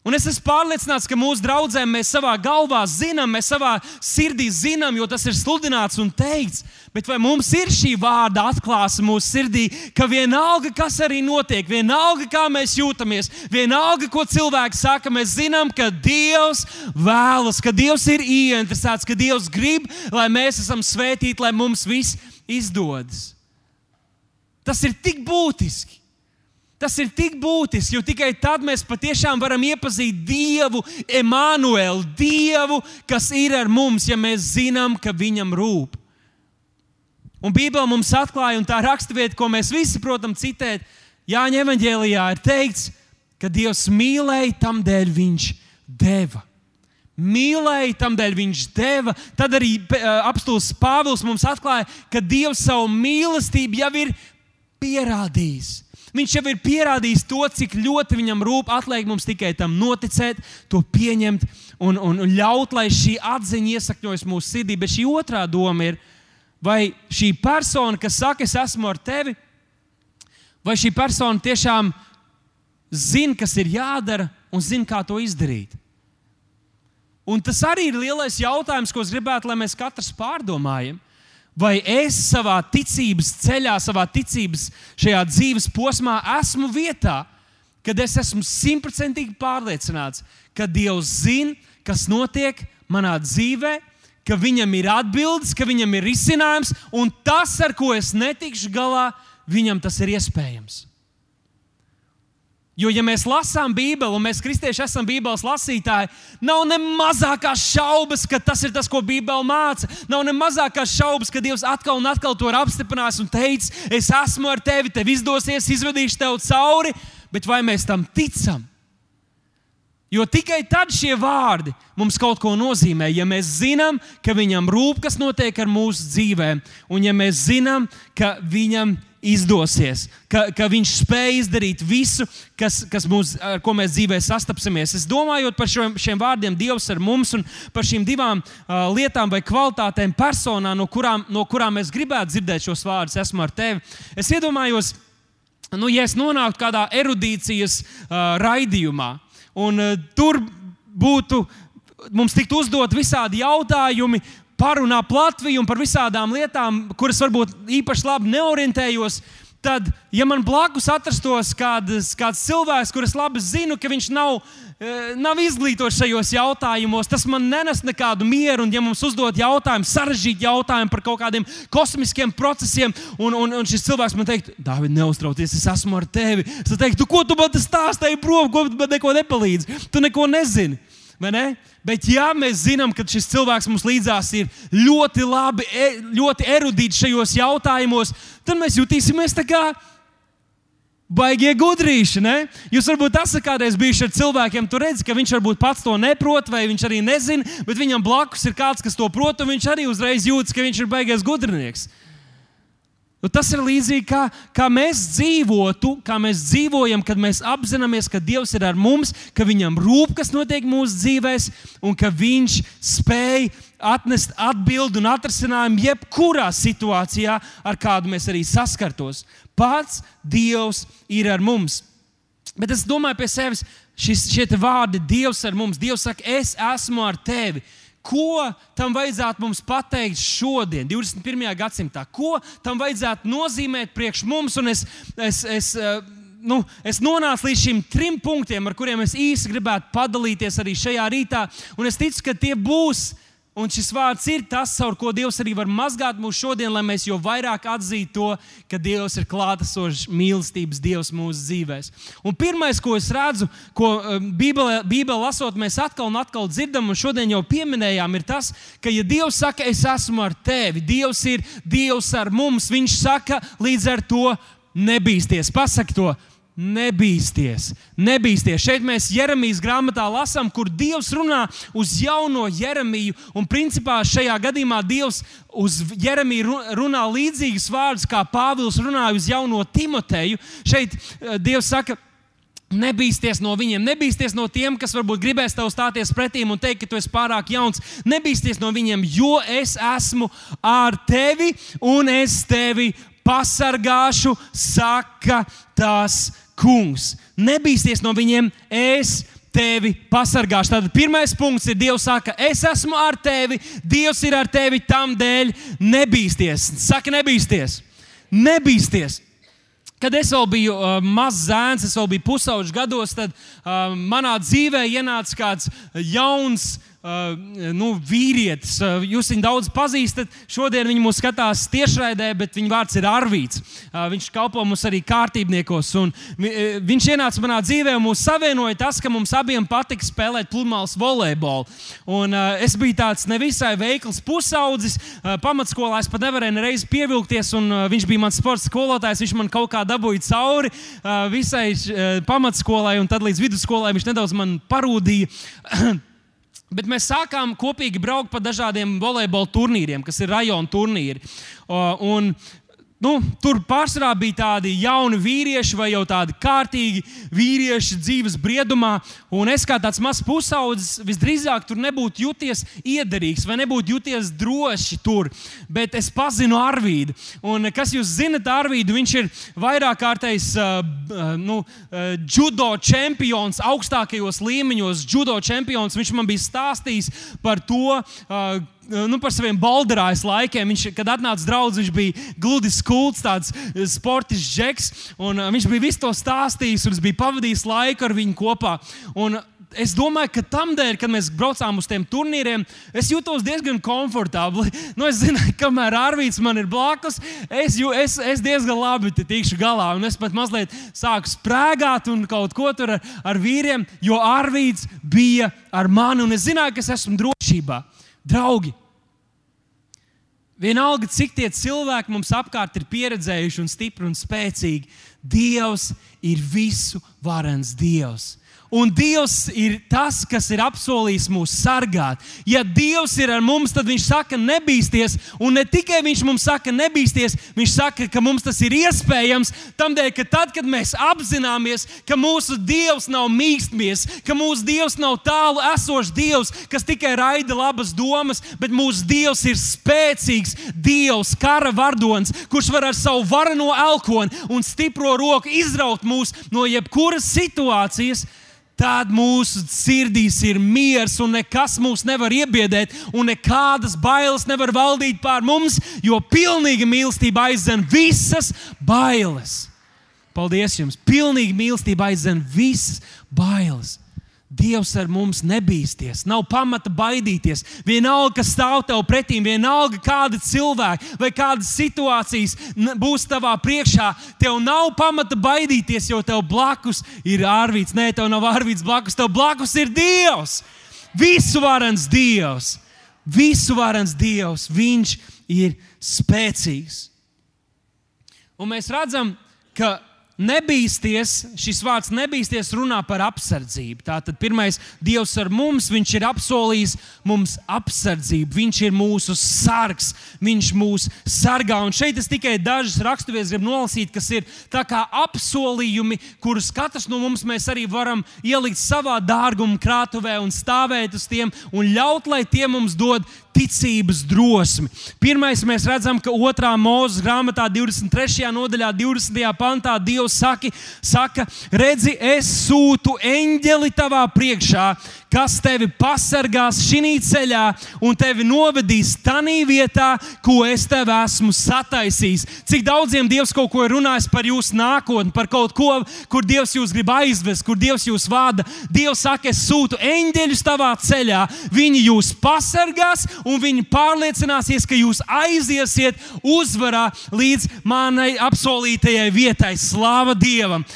Un es esmu pārliecināts, ka mūsu draugiem mēs savā galvā zinām, mēs savā sirdī zinām, jo tas ir sludināts un teikts. Bet vai mums ir šī vārda atklāsme mūsu sirdī, ka vienalga, kas arī notiek, vienalga, kā mēs jūtamies, vienalga, ko cilvēki saka, mēs zinām, ka Dievs vēlas, ka Dievs ir ieinteresēts, ka Dievs grib, lai mēs esam svētīti, lai mums viss izdodas. Tas ir tik būtiski. Tas ir tik būtiski, jo tikai tad mēs patiešām varam iepazīt Dievu, Emanuelu, Dievu, kas ir ar mums, ja mēs zinām, ka Viņam rūp. Un Bībelē mums atklāja, un tā raksturvieta, ko mēs visi, protams, citēt, Jāņa evanģēlijā ir teikts, ka Dievs mīlēja, tam dēļ Viņš deva. Mīlēja, tam dēļ viņš deva. Tad arī apstults Pāvils mums atklāja, ka Dievs savu mīlestību jau ir pierādījis Viņš jau ir pierādījis to, cik ļoti viņam rūp. Atliek mums tikai tam noticēt, to pieņemt un, un ļaut, lai šī atziņa iesakņojas mūsu sirdī. Bet šī otrā doma ir, vai šī persona, kas saka, es esmu ar tevi, vai šī persona tiešām zina, kas ir jādara un zina, kā to izdarīt. Un tas arī ir lielais jautājums, ko es gribētu, lai mēs katrs pārdomājam. Vai es savā ticības ceļā, savā ticības šajā dzīves posmā esmu vietā, kad es esmu simtprocentīgi pārliecināts, ka Dievs zina, kas notiek manā dzīvē, ka Viņam ir atbildes, ka Viņam ir risinājums, un tas, ar ko es netikšu galā, Viņam tas ir iespējams. Jo, ja mēs lasām Bībeli, un mēs kristieši esam Bībeles lasītāji, nav ne mazākās šaubas, ka tas ir tas, ko Bībele māca. Nav ne mazākās šaubas, ka Dievs atkal un atkal to ir apstiprinājis un teicis, es esmu ar tevi, tev izdosies, izvedīšu tevi cauri. Bet vai mēs tam ticam? Jo tikai tad šie vārdi mums kaut ko nozīmē. Ja mēs zinām, ka viņam rūp, kas notiek ar mūsu dzīvēm, un ja mēs zinām, ka viņam izdosies, ka, ka viņš spēj izdarīt visu, kas, kas mūs, ar ko mēs dzīvē sastapsimies. Es domāju par šo, šiem vārdiem, Dievs ar mums, un par šīm divām uh, lietām vai kvalitātēm personā, no kurām, no kurām es gribētu dzirdēt šos vārdus, esmu ar tevi. Es iedomājos, nu, ja es nonāktu kādā erudīcijas uh, raidījumā, un uh, tur būtu mums tiktu uzdot visādi jautājumi parunā Latviju un par visādām lietām, kuras varbūt īpaši labi neorientējos. Tad, ja man blakus atrastos kāds, kāds cilvēks, kurš labi zinu, ka viņš nav, e, nav izglītots šajos jautājumos, tas man nenes nekādu mieru. Un, ja mums uzdod jautājumu, sarežģītu jautājumu par kaut kādiem kosmiskiem procesiem, un, un, un šis cilvēks man teikt, Dārvid, neuztraucies, es esmu ar tevi. Es teiktu, ko tu man stāstīji prom, ko man neko nepalīdz. Tu neko nezini. Bet, ja mēs zinām, ka šis cilvēks mums līdzās ir ļoti labi, e, ļoti erudīts šajos jautājumos, tad mēs jutīsimies tā kā baigie gudrīši. Ne? Jūs varbūt esat kādreiz bijuši ar cilvēkiem, tur redzat, ka viņš varbūt pats to neprot, vai viņš arī nezina, bet viņam blakus ir kāds, kas to prot, un viņš arī uzreiz jūtas, ka viņš ir baigies gudrinieks. Nu, tas ir līdzīgi kā, kā mēs dzīvotu, kā mēs dzīvojam, kad mēs apzināmies, ka Dievs ir ar mums, ka Viņam rūp, kas notiek mūsu dzīvēm, un ka Viņš spēj atnest atbildi un atrisinājumu jebkurā situācijā, ar kādu mēs arī saskartos. Pats Dievs ir ar mums. Bet es domāju pie sevis, šis, šie vārdi, Dievs ar mums, Dievs saka, es esmu ar tevi. Ko tam vajadzētu mums pateikt šodien, 21. gadsimtā? Ko tam vajadzētu nozīmēt priekš mums? Un es, es, es, eh, nu, es nonācu līdz šiem trim punktiem, ar kuriem es īsi gribētu padalīties arī šajā rītā. Un es ticu, ka tie būs Un šis vārds ir tas, caur ko Dievs arī var mazgāt mūs šodien, lai mēs jau vairāk atzītu to, ka Dievs ir klātesošs mīlestības Dievs mūsu dzīvēm. Un pirmais, ko es redzu, ko um, Bībelē, lasot, mēs atkal un atkal dzirdam, un šodien jau pieminējām, ir tas, ka, ja Dievs saka, es esmu ar tevi, Dievs ir Dievs ar mums, Viņš saka, līdz ar to nebīsties. Pasaki to, Nebīsties, nebīsties. Šeit mēs Jeremijas grāmatā lasām, kur Dievs runā uz jauno Jeremiju. Un principā šajā gadījumā Dievs uz Jeremiju runā līdzīgus vārdus, kā Pāvils runāja uz jauno Timoteju. Šeit eh, Dievs saka, Nebīsties no viņiem, nebīsties no tiem, kas varbūt gribēs tev stāties pretī un teikt, ka tu esi pārāk jauns. Nebīsties no viņiem, jo es esmu ar tevi un es tevi pasargāšu, saka tas kungs. Nebīsties no viņiem, es tevi pasargāšu. Tad pirmais punkts ir, Dievs saka, es esmu ar tevi, Dievs ir ar tevi tam dēļ. Nebīsties. Saka, nebīsties. Nebīsties. Kad es vēl biju uh, mazs zēns, es vēl biju pusauģis gados, tad uh, manā dzīvē ienāca kāds jauns Uh, nu, vīrietis. Uh, jūs viņu daudz pazīstat. Šodien viņi mūs skatās tiešraidē, bet viņa vārds ir Arvīts. Uh, viņš kalpo mums arī kārtībniekos. Un, uh, viņš ienāca manā dzīvē un mūs savienoja tas, ka mums abiem patika spēlēt pludmales volejbolu. Un, uh, es biju tāds nevisai veikls pusaudzis. Uh, pamatskolā es pat nevarēju nereiz pievilkties, un uh, viņš bija mans sports skolotājs. Viņš man kaut kā dabūja cauri uh, visai uh, pamatskolai, un tad līdz vidusskolai viņš nedaudz man parūdīja. Bet mēs sākām kopīgi braukt pa dažādiem volejbola turnīriem, kas ir rajona turnīri. Un Nu, tur pārsvarā bija tādi jauni vīrieši vai jau tādi kārtīgi vīrieši dzīves briedumā. Un es kā tāds mazs pusaudzis visdrīzāk tur nebūtu juties iederīgs vai nebūtu juties droši tur. Bet es pazinu Arvīdu. Un, kas jūs zinat, Arvīdu? Viņš ir vairāk kārtais uh, nu, uh, judo čempions augstākajos līmeņos. Judo čempions. Viņš man bija stāstījis par to. Uh, nu, par saviem balderājas laikiem. Viņš, kad atnāca draugs, viņš bija gludi skults, tāds eh, sportisks džeks. Uh, viņš bija visu to stāstījis, un es biju pavadījis laiku ar viņu kopā. Un, es domāju, ka tam dēļ, kad mēs braucām uz tiem turnīriem, es jutos diezgan komfortabli. Nu, es zinu, kamēr Arvīts man ir blakus, es, jū, es, es diezgan labi tikšu galā. Un es pat mazliet sāku sprāgāt un kaut ko tur ar, ar vīriem, jo Arvīts bija ar mani un es zināju, ka es esmu drošībā. Draugi, vienalga, cik tie cilvēki mums apkārt ir pieredzējuši un stipri un spēcīgi, Dievs ir visu varens Dievs. Un Dievs ir tas, kas ir apsolījis mūs sargāt. Ja Dievs ir ar mums, tad Viņš saka, nebīsties. Un ne tikai Viņš mums saka, nebīsties, Viņš saka, ka mums tas ir iespējams. Tādēļ, ka tad, kad mēs apzināmies, ka mūsu Dievs nav mīkstmies, ka mūsu Dievs nav tālu esošs Dievs, kas tikai raida labas domas, bet mūsu Dievs ir spēcīgs Dievs, kara vardonis, kurš var ar savu varano elkoni un stipro roku izraut mūs no jebkuras situācijas tad mūsu sirdīs ir miers, un nekas mūs nevar iebiedēt, un nekādas bailes nevar valdīt pār mums, jo pilnīga mīlestība aizdzen visas bailes. Paldies jums! Pilnīga mīlestība aizdzen visas bailes. Dievs ar mums nebīsties, nav pamata baidīties. Vienalga, kas stāv tev pretī, vienalga, kāda cilvēka vai kādas situācijas būs tavā priekšā, tev nav pamata baidīties, jo tev blakus ir ārvīts. Nē, tev nav ārvīts blakus, tev blakus ir Dievs. Visuvarens Dievs, visuvarens Dievs, Viņš ir spēcīgs. Un mēs redzam, ka Nebīsties, šis vārds nebīsties runā par apsardzību. Tātad pirmais, Dievs ar mums, Viņš ir apsolījis mums apsardzību, Viņš ir mūsu sargs, Viņš mūs sargā. Un šeit es tikai dažas raksturvietas gribu nolasīt, kas ir kā apsolījumi, kurus katrs no mums arī varam ielikt savā dārguma krātuvē un stāvēt uz tiem un ļaut, lai tie mums dod ticības drosmi. Pirmais, mēs redzam, ka otrā mūža grāmatā, 23. nodaļā, 20. pantā, Dievs saka, saka redzi, es sūtu eņģeli tavā priekšā, kas tevi pasargās šī ceļā un tevi novedīs tajā vietā, ko es tev esmu sataisījis. Cik daudziem Dievs kaut ko ir runājis par jūsu nākotni, par kaut ko, kur Dievs jūs grib aizvest, kur Dievs jūs vada. Dievs saka, es sūtu eņģeļus tavā ceļā, viņi jūs pasargās un viņi pārliecināsies, ka jūs aiziesiet uzvarā līdz manai apsolītajai vietai. Slāva Dievam!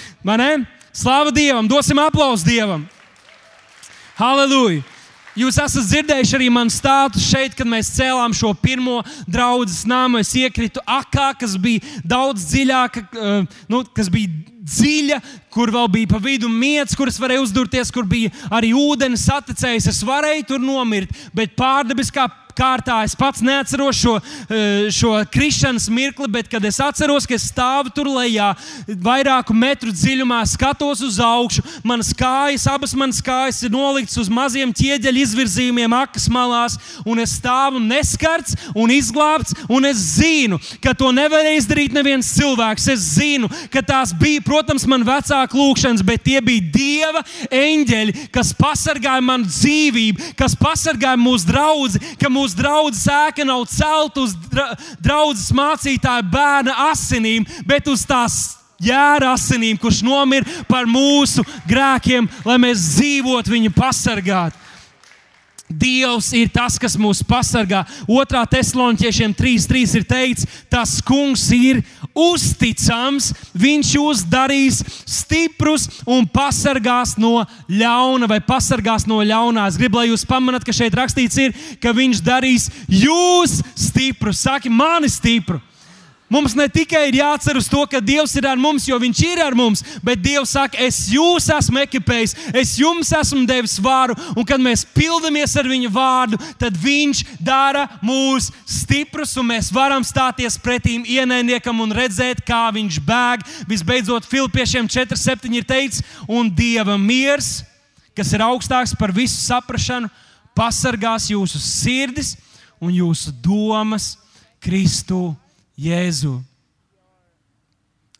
Slāva Dievam! Dosim aplausu Dievam! Halleluja! Jūs esat dzirdējuši arī manu stāstu šeit, kad mēs cēlām šo pirmo draugu nāmu. Es iekritu akā, kas bija daudz dziļāka, uh, nu, kas bija dziļa, kur vēl bija pa vidu mietas, kuras varēja uzdurties, kur bija arī ūdens saticējis. Es varēju tur nomirt, bet pārdabiskā kārtā. Es pats neatceros šo, eh, šo krišanas mirkli, bet kad es atceros, ka es stāvu tur lejā, vairāku metru dziļumā, skatos uz augšu, manas kājas, abas manas kājas ir noliktas uz maziem ķieģeļa izvirzījumiem, akas malās, un es stāvu neskarts un izglābts, un es zinu, ka to nevarēja izdarīt neviens cilvēks. Es zinu, ka tās bija, protams, man vecāku lūgšanas, bet tie bija Dieva eņģeļi, kas pasargāja manu dzīvību, kas pasargāja mūsu draugu, ka mūsu mūsu draudzes ēka nav celta uz dra draudzes mācītāja bērna asinīm, bet uz tās jēra asinīm, kurš nomira par mūsu grēkiem, lai mēs dzīvotu viņu pasargāt. Dievs ir tas, kas mūs pasargā. Otrā Thessaloniķiešiem 3.3 ir teikts, tas kungs ir uzticams, viņš jūs darīs stiprus un pasargās no ļauna vai pasargās no ļaunā. Es gribu, lai jūs pamanāt, ka šeit rakstīts, ir, ka viņš darīs jūs stiprus. Saki, mani stipru! Mums ne tikai ir jāatceras to, ka Dievs ir ar mums, jo Viņš ir ar mums, bet Dievs saka, es jūs esmu ekipējis, es jums esmu devis vāru, un kad mēs pildamies ar Viņa vārdu, tad Viņš dara mūs stiprus, un mēs varam stāties pretīm ienaidniekam un redzēt, kā Viņš bēg. Visbeidzot, Filipiešiem 4,7 ir teicis, un Dieva miers, kas ir augstāks par visu saprāšanu, pasargās jūsu sirdis un jūsu domas Kristu Jēzu.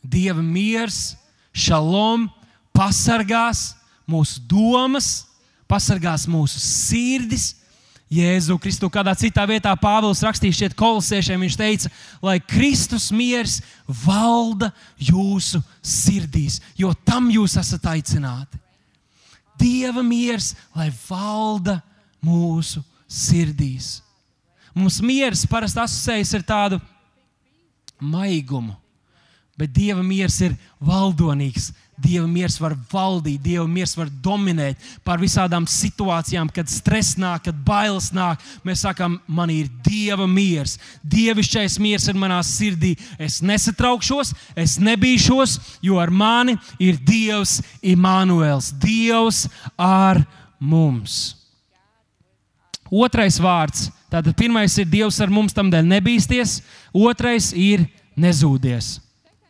Dieva miers, šalom, pasargās mūsu domas, pasargās mūsu sirdis. Jēzu Kristu kādā citā vietā Pāvils rakstīja šeit kolosiešiem. Viņš teica, lai Kristus miers valda jūsu sirdīs, jo tam jūs esat aicināti. Dieva miers, lai valda mūsu sirdīs. Mums miers parasti asociējas ar tādu maigumu, bet Dieva miers ir valdonīgs. Dieva miers var valdīt, Dieva miers var dominēt pār visādām situācijām, kad stress nāk, kad bailes nāk. Mēs sakām, man ir Dieva miers. Dievišķais miers ir manā sirdī. Es nesatraukšos, es nebīšos, jo ar mani ir Dievs Imānuēls, Dievs ar mums. Otrais vārds. Tātad pirmais ir Dievs ar mums, tam dēļ nebīsties. Otrais ir nezūdies.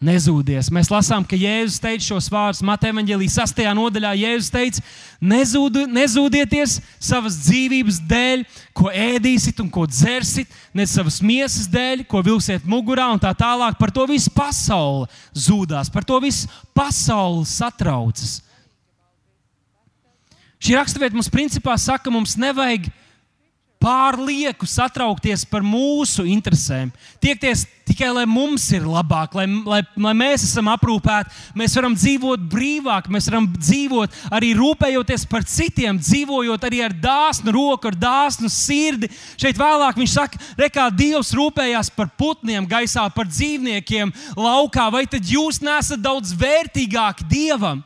Nezūdies. Mēs lasām, ka Jēzus teica šos vārdus Mateja Vāģelī 6. nodaļā. Jēzus teica, nezūdu, nezūdieties savas dzīvības dēļ, ko ēdīsit un ko dzersit, ne savas miesas dēļ, ko vilksiet mugurā un tā tālāk. Par to visu pasauli zūdās, par to visu pasauli satraucas. Šī raksturvieta mums principā saka, ka mums nevajag pārlieku satraukties par mūsu interesēm. Tiekties tikai, lai mums ir labāk, lai, lai, lai mēs esam aprūpēti, mēs varam dzīvot brīvāk, mēs varam dzīvot arī rūpējoties par citiem, dzīvojot arī ar dāsnu roku, ar dāsnu sirdi. Šeit vēlāk viņš saka, rekā Dievs rūpējās par putniem gaisā, par dzīvniekiem laukā, vai tad jūs nesat daudz vērtīgāki Dievam?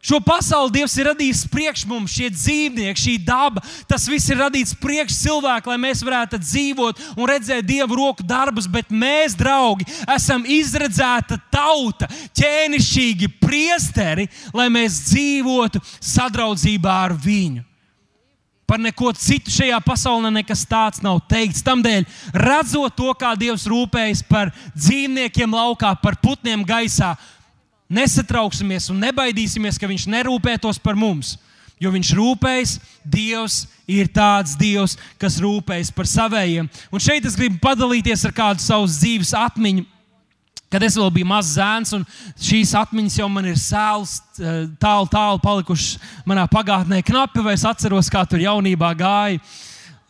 Šo pasauli Dievs ir radījis priekš mums, šie dzīvnieki, šī daba. Tas viss ir radīts priekš cilvēku, lai mēs varētu dzīvot un redzēt Dieva roku darbus. Bet mēs, draugi, esam izredzēta tauta, ķēnišķīgi priesteri, lai mēs dzīvotu sadraudzībā ar viņu. Par neko citu šajā pasaulē nekas tāds nav teikts. Tādēļ, redzot to, kā Dievs rūpējas par dzīvniekiem laukā, par putniem gaisā, nesatrauksimies un nebaidīsimies, ka Viņš nerūpētos par mums. Jo Viņš rūpējas, Dievs ir tāds Dievs, kas rūpējas par saviem. Un šeit es gribu padalīties ar kādu savas dzīves atmiņu. Kad es vēl biju mazs zēns, un šīs atmiņas jau man ir sēlas, eh, tālu, tālu palikušas manā pagātnē, knapi, vai es atceros, kā tur jaunībā gāja,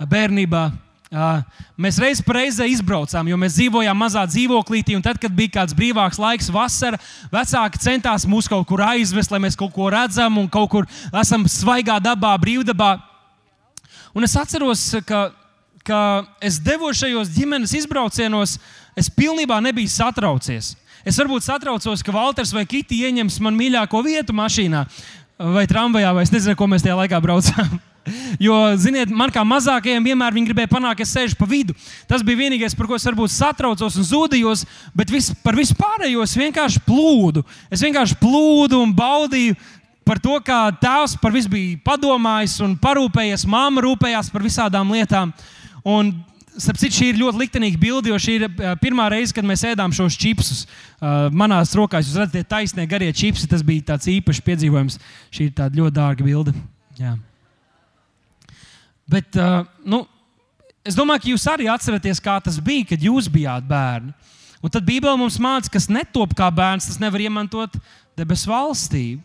bērnībā. Mēs reiz reizē izbraucām, jo mēs dzīvojām mazā dzīvoklītī. Tad, kad bija kāds brīvāks laiks, vasara, vecāki centās mūs kaut kur aizvest, lai mēs kaut ko redzam un kaut kur esam svaigā dabā, brīvdabā. Un es atceros, ka, ka es devos šajos ģimenes izbraucienos, es pilnībā nebiju satraucies. Es varbūt satraucos, ka Walters vai Kiti ieņems man mīļāko vietu mašīnā vai tramvajā, vai es nezinu, ko mēs tajā laikā braucām. Jo, ziniet, man kā mazākajiem vienmēr viņi gribēja panākt, ka es sēžu pa vidu. Tas bija vienīgais, par ko es varbūt satraucos un zudījos, bet vis, par visu pārējo es vienkārši plūdu. Es vienkārši plūdu un baudīju par to, kā tēvs par visu bija padomājis un parūpējies, māma rūpējās par visādām lietām. Un, Starp citu, šī ir ļoti liktenīga bilde, jo šī ir pirmā reize, kad mēs ēdām šos čipsus. Manās rokās jūs redzat, tie taisnie garie čipsi. Tas bija tāds īpašs piedzīvojums. Šī ir ļoti dārga bilde. Jā. Bet uh, nu, es domāju, ka jūs arī atceraties, kā tas bija, kad jūs bijāt bērni. Un tad Bībelē mums māca, kas netop kā bērns, tas nevar iemantot debesu valstību.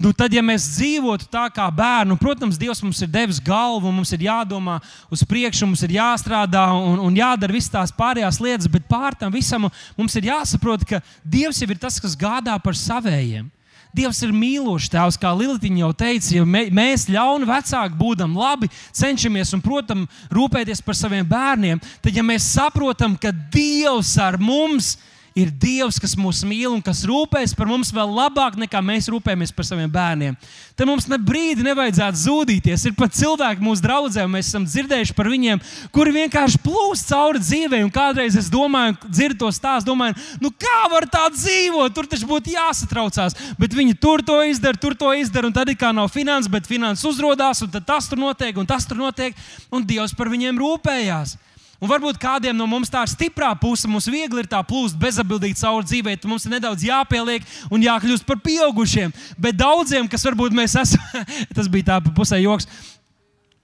Nu, tad, ja mēs dzīvotu tā kā bērni, protams, Dievs mums ir devis galvu, mums ir jādomā uz priekšu, mums ir jāstrādā un, un jādara visas tās pārējās lietas, bet pār tam visam mums ir jāsaprot, ka Dievs jau ir tas, kas gādā par savējiem. Dievs ir mīlošs tēvs, kā Lilitiņa jau teica, ja mēs ļauni vecāki būdam labi, cenšamies un, protams, rūpēties par saviem bērniem, tad, ja mēs saprotam, ka Dievs ar mums ir Dievs, kas mūs mīl un kas rūpēs par mums vēl labāk nekā mēs rūpējamies par saviem bērniem. Tad mums ne brīdi nevajadzētu zudīties. Ir pat cilvēki mūsu draugiem, mēs esam dzirdējuši par viņiem, kuri vienkārši plūst cauri dzīvē. Un kādreiz es domāju, dzirdu to stāstu, domāju, nu kā var tā dzīvot, tur taču būtu jāsatraucās. Bet viņi tur to izdara, tur to izdara, un tad ir kā nav finanses, bet finanses uzrādās, un tas tur notiek, un tas tur notiek, un Dievs par viņiem rūpējās. Un varbūt kādiem no mums tā ir stiprā puse, mums viegli ir tā plūst bezatbildīgi cauri dzīvē, tad mums ir nedaudz jāpieliek un jākļūst par pieaugušiem. Bet daudziem, kas varbūt mēs esam, tas bija tā pusē joks.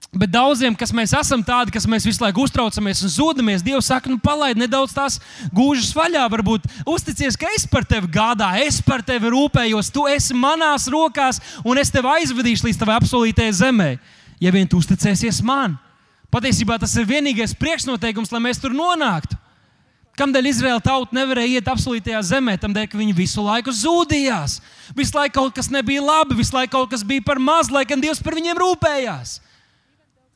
Bet daudziem, kas mēs esam tādi, kas mēs visu laiku uztraucamies un zūdamies, Dievs saka, nu, palaid nedaudz tās gūžas vaļā. Varbūt uzticies, ka es par tevi gādāju, es par tevi rūpējos, tu esi manās rokās, un es tevi aizvedīšu līdz tavai apsolītajai zemē, ja vien tu uzticēsies man. Patiesībā tas ir vienīgais priekšnoteikums, lai mēs tur nonāktu. Kādēļ Izraēla tauta nevarēja iet apsolītajā zemē? Tādēļ, ka viņi visu laiku zudījās. Visu laiku kaut kas nebija labi, visu laiku kaut kas bija par maz, lai gan Dievs par viņiem rūpējās.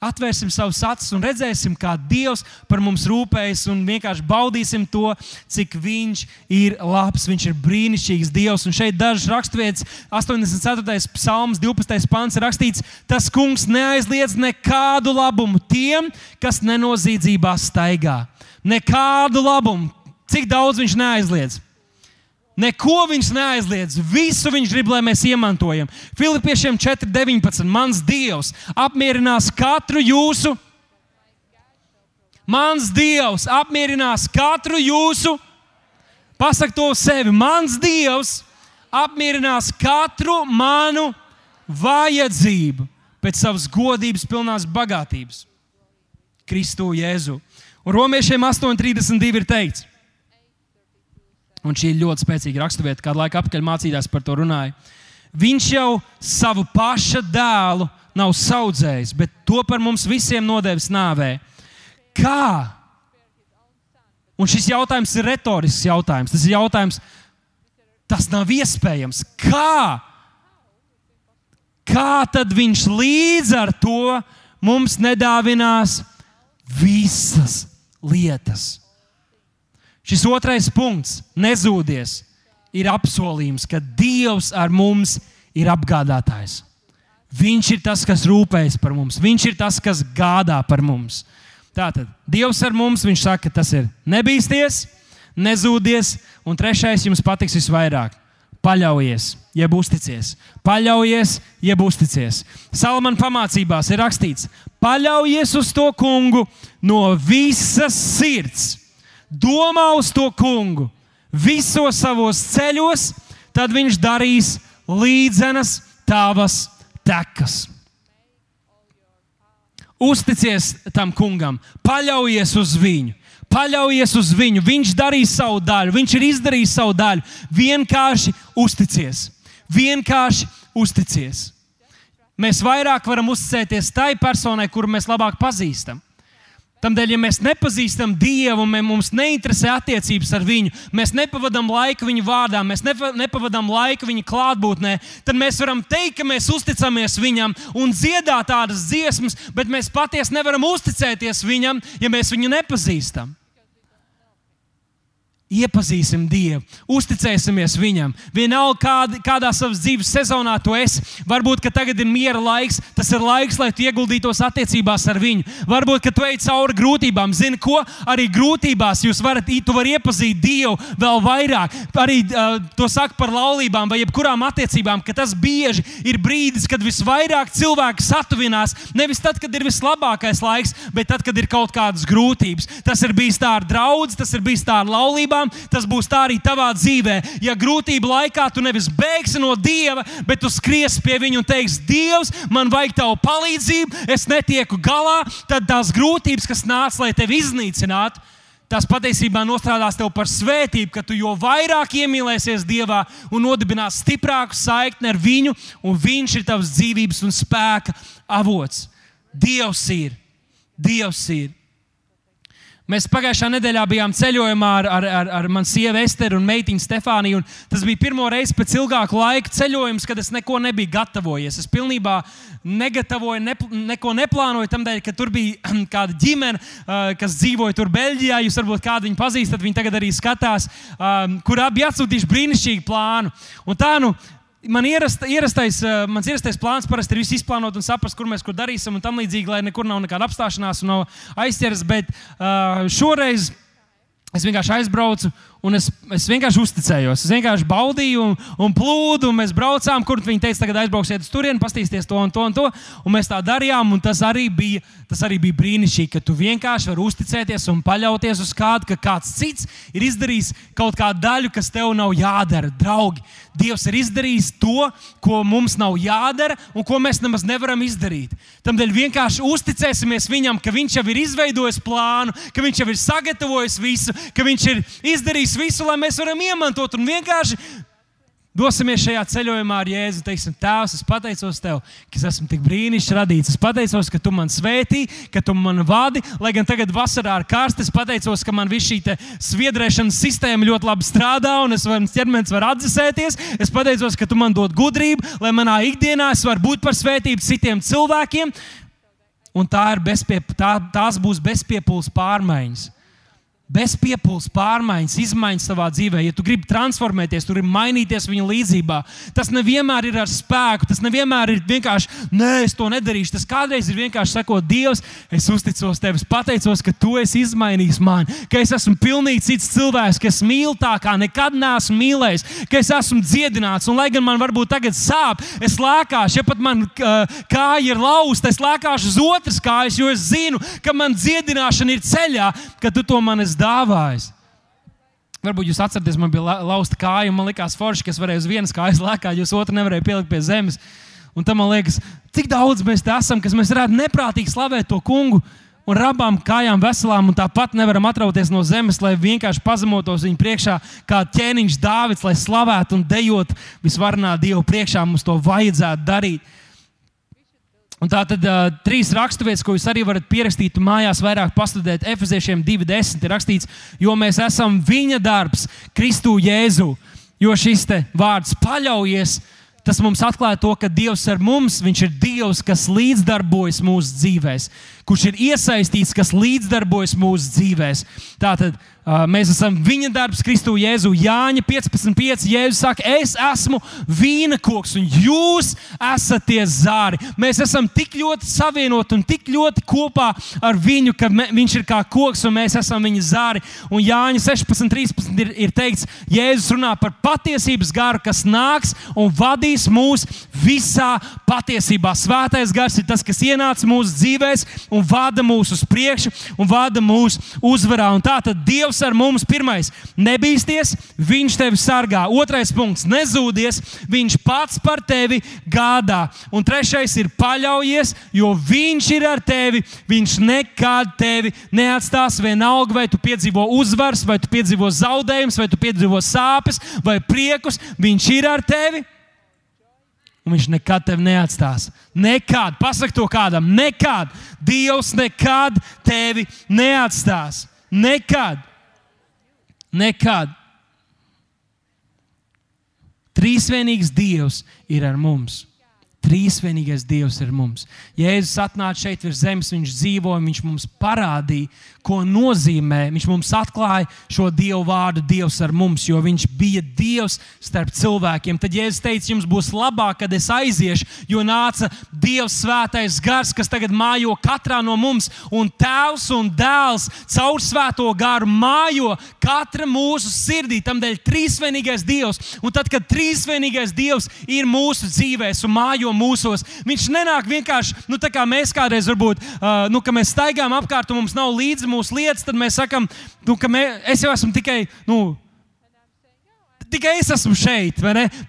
Atvērsim savus acis un redzēsim, kā Dievs par mums rūpējas, un vienkārši baudīsim to, cik Viņš ir labs. Viņš ir brīnišķīgs Dievs. Un šeit dažs raksturvietas, 84. psalms, 12. pants ir rakstīts, tas kungs neaizliedz nekādu labumu tiem, kas nenozīdzībā staigā. Nekādu labumu. Cik daudz viņš neaizliedz? Neko viņš neaizliedz. Visu viņš grib, lai mēs iemantojam. Filipiešiem 4.19. Mans Dievs apmierinās katru jūsu. Mans Dievs apmierinās katru jūsu. Pasak to sevi. Mans Dievs apmierinās katru manu vajadzību pēc savas godības, pilnās bagātības. Kristu Jēzu. Un Romiešiem 8.32 ir teikts, Un šī ir ļoti spēcīga raksturvieta, kādu laiku apakaļ mācījās par to runāja. Viņš jau savu paša dēlu nav audzējis, bet to par mums visiem nodevis nāvē. Kā? Un šis jautājums ir retorisks jautājums. Tas ir jautājums, tas nav iespējams. Kā? Kā tad viņš līdz ar to mums nedāvinās visas lietas? Šis otrais punkts, nezūdies, ir apsolījums, ka Dievs ar mums ir apgādātājs. Viņš ir tas, kas rūpējas par mums, Viņš ir tas, kas gādā par mums. Tātad Dievs ar mums, Viņš saka, tas ir nebīsties, nezūdies, un trešais jums patiks visvairāk. Paļaujies, jeb uzticies. Paļaujies, jeb uzticies. Salamana pamācībās ir rakstīts: paļaujies uz to kungu no visas sirds domā uz to kungu visos savos ceļos, tad viņš darīs līdzenas tavas tekas. Uzticies tam kungam, paļaujies uz viņu, paļaujies uz viņu. Viņš darīs savu daļu, viņš ir izdarījis savu daļu. Vienkārši uzticies, vienkārši uzticies. Mēs vairāk varam uzticēties tai personai, kuru mēs labāk pazīstam. Tādēļ, ja mēs nepazīstam Dievu, mums neinteresē attiecības ar Viņu, mēs nepavadām laiku Viņa vārdā, mēs nepavadām laiku Viņa klātbūtnē, tad mēs varam teikt, ka mēs uzticamies Viņam un dziedāt tādas dziesmas, bet mēs patiesi nevaram uzticēties Viņam, ja mēs viņu nepazīstam. Iepazīsim Dievu, uzticēsimies Viņam. Vienalga, kād, kādā savas dzīves sezonā tu esi. Varbūt, tagad ir miera laiks, tas ir laiks, lai tu ieguldītos attiecībās ar Viņu. Varbūt, ka tu ej cauri grūtībām. Zini, ko arī grūtībās jūs varat, tu vari iepazīt Dievu vēl vairāk. Arī uh, to saka par laulībām vai jebkurām attiecībām, ka tas bieži ir brīdis, kad visvairāk cilvēki satuvinās. Nevis tad, kad ir vislabākais laiks, bet tad, kad ir kaut kādas grūtības. Tas ir bijis tā ar draugu, tas ir bijis tā ar laulībām tiešām tas būs tā arī tavā dzīvē. Ja grūtību laikā tu nevis bēgsi no Dieva, bet tu skries pie Viņa un teiksi, Dievs, man vajag tavu palīdzību, es netieku galā, tad tās grūtības, kas nāca, lai tevi iznīcinātu, tas patiesībā nostrādās tev par svētību, ka tu jo vairāk iemīlēsies Dievā un nodibinās stiprāku saikni ar Viņu, un Viņš ir tavs dzīvības un spēka avots. Dievs ir, Dievs ir. Mēs pagājušā nedēļā bijām ceļojumā ar, ar, ar, ar manu sievu Esteru un meitiņu Stefāniju. Tas bija pirmo reizi pēc ilgāka laika ceļojums, kad es neko nebiju gatavojies. Es pilnībā negatavoju, ne, neko neplānoju. Tādēļ, ka tur bija kāda ģimene, uh, kas dzīvoja tur Beļģijā. Jūs varbūt kādu viņu pazīstat, viņi tagad arī skatās, um, kur abi atsūtījuši brīnišķīgu plānu. Un tā nu Man ierast, ierastais, uh, mans ierastais plāns parasti ir viss izplānot un saprast, kur mēs kur darīsim, un tam līdzīgi, lai nekur nav nekāda apstāšanās un nav aizķeras. Bet uh, šoreiz es vienkārši aizbraucu Un es, es vienkārši uzticējos. Es vienkārši baudīju un, un plūdu. Un mēs braucām, kur viņi teica, tagad aizbrauksiet uz turieni, paskatīsieties to un to un to. Un mēs tā darījām. Tas arī bija, tas arī bija brīnišķīgi, ka tu vienkārši vari uzticēties un paļauties uz kādu, ka kāds cits ir izdarījis kaut kādu daļu, kas tev nav jādara. Draugi, Dievs ir izdarījis to, ko mums nav jādara un ko mēs nemaz nevaram izdarīt. Tādēļ vienkārši uzticēsimies Viņam, ka Viņš jau ir izveidojis plānu, ka Viņš jau ir sagatavojis visu, ka Viņš ir izdarījis darīs visu, lai mēs varam iemantot un vienkārši Dosimies šajā ceļojumā ar Jēzu. Teiksim, Tēvs, es pateicos Tev, ka es esmu tik brīnišķīgi radīts. Es pateicos, ka Tu man svētī, ka Tu man vadi. Lai gan tagad vasarā ir karsts, es pateicos, ka man viss šī sviedrēšanas sistēma ļoti labi strādā un es varu, ķermenis var atdzesēties. Es pateicos, ka Tu man dod gudrību, lai manā ikdienā es varu būt par svētību citiem cilvēkiem. Un tā ir bezpiep, tā, tās būs bezpiepūles pārmaiņas bezpiepūles pārmaiņas, izmaiņas savā dzīvē. Ja tu gribi transformēties, tu gribi mainīties viņa līdzjūtībā, tas nevienmēr ir ar spēku, tas nevienmēr ir vienkārši, nē, es to nedarīšu. Tas kādreiz ir vienkārši sakot, Dievs, es uzticos tev, es pateicos, ka tu esi izmainījis mani, ka es esmu pilnīgi cits cilvēks, ka es mīlu tā, kā nekad neesmu mīlējis, ka es esmu dziedināts. Un, lai gan man varbūt tagad sāp, es lēkāšu, ja pat man kāja ir lausta, es lēkāšu uz otras kājas, jo es zinu, ka man dziedināšana ir ceļā, ka tu to man esi dāvājis. Varbūt jūs atceraties, man bija lausta kāja, un man likās forši, ka es varēju uz vienas kājas lēkāt, jūs otru nevarēju pielikt pie zemes. Un tam man liekas, cik daudz mēs esam, kas mēs varētu neprātīgi slavēt to kungu un rabām kājām veselām, un tāpat nevaram atrauties no zemes, lai vienkārši pazemotos viņa priekšā, kā ķēniņš Dāvids, lai slavētu un dejotu visvarenā Dievu priekšā. Mums to vajadzētu darīt. Un tā tad uh, trīs raksturvietas, ko jūs arī varat pierakstīt mājās, vairāk pastudēt. Efeziešiem 2.10 ir rakstīts, jo mēs esam viņa darbs, Kristu Jēzu. Jo šis vārds paļaujies, tas mums atklāja to, ka Dievs ar mums, Viņš ir Dievs, kas līdzdarbojas mūsu dzīvēm, kurš ir iesaistīts, kas līdzdarbojas mūsu dzīvēm. Tātad mēs esam viņa darbs, Kristu Jēzu. Jāņa 15,5. Jēzus saka, es esmu vīna koks, un jūs esat tie zāri. Mēs esam tik ļoti savienoti un tik ļoti kopā ar viņu, ka viņš ir kā koks, un mēs esam viņa zāri. Un Jāņa 16,13 ir, ir teikts, Jēzus runā par patiesības garu, kas nāks un vadīs mūs visā patiesībā. Svētais gars ir tas, kas ienāca mūsu dzīvēm un vada mūs uz priekšu un vada mūs uzvarā. Un tā tad Dievs Dievs ar mums. Pirmais, nebīsties, Viņš tevi sargā. Otrais punkts, nezūdies, Viņš pats par tevi gādā. Un trešais ir paļaujies, jo Viņš ir ar tevi. Viņš nekad tevi neatstās. Vienalga, vai tu piedzīvo uzvaras, vai tu piedzīvo zaudējumus, vai tu piedzīvo sāpes vai priekus, Viņš ir ar tevi. Un viņš nekad tevi neatstās. Nekad, pasak to kādam, nekad. Dievs nekad tevi neatstās. Nekad. Nekad. Trīsvienīgs Dievs ir ar mums. Trīsvienīgais Dievs ir mums. Jēzus atnāca šeit virs zemes, viņš dzīvoja, viņš mums parādīja, ko nozīmē. Viņš mums atklāja šo Dievu vārdu, Dievs ar mums, jo Viņš bija Dievs starp cilvēkiem. Tad Jēzus teica, jums būs labāk, kad es aiziešu, jo nāca Dievs svētais gars, kas tagad mājo katrā no mums, un Tēvs un Dēls caur svēto garu mājo katra mūsu sirdī. Tādēļ trīsvienīgais Dievs, un tad, kad trīsvienīgais Dievs ir mūsu dzīvēs un mājo mūsos, Viņš nenāk vienkārši, nu, tā kā mēs kādreiz varbūt, uh, nu, ka mēs staigājam apkārt un mums nav līdzi mūsu lietas, tad mēs sakām, nu, ka mē, es jau esmu tikai. Nu, Tikai es esmu šeit,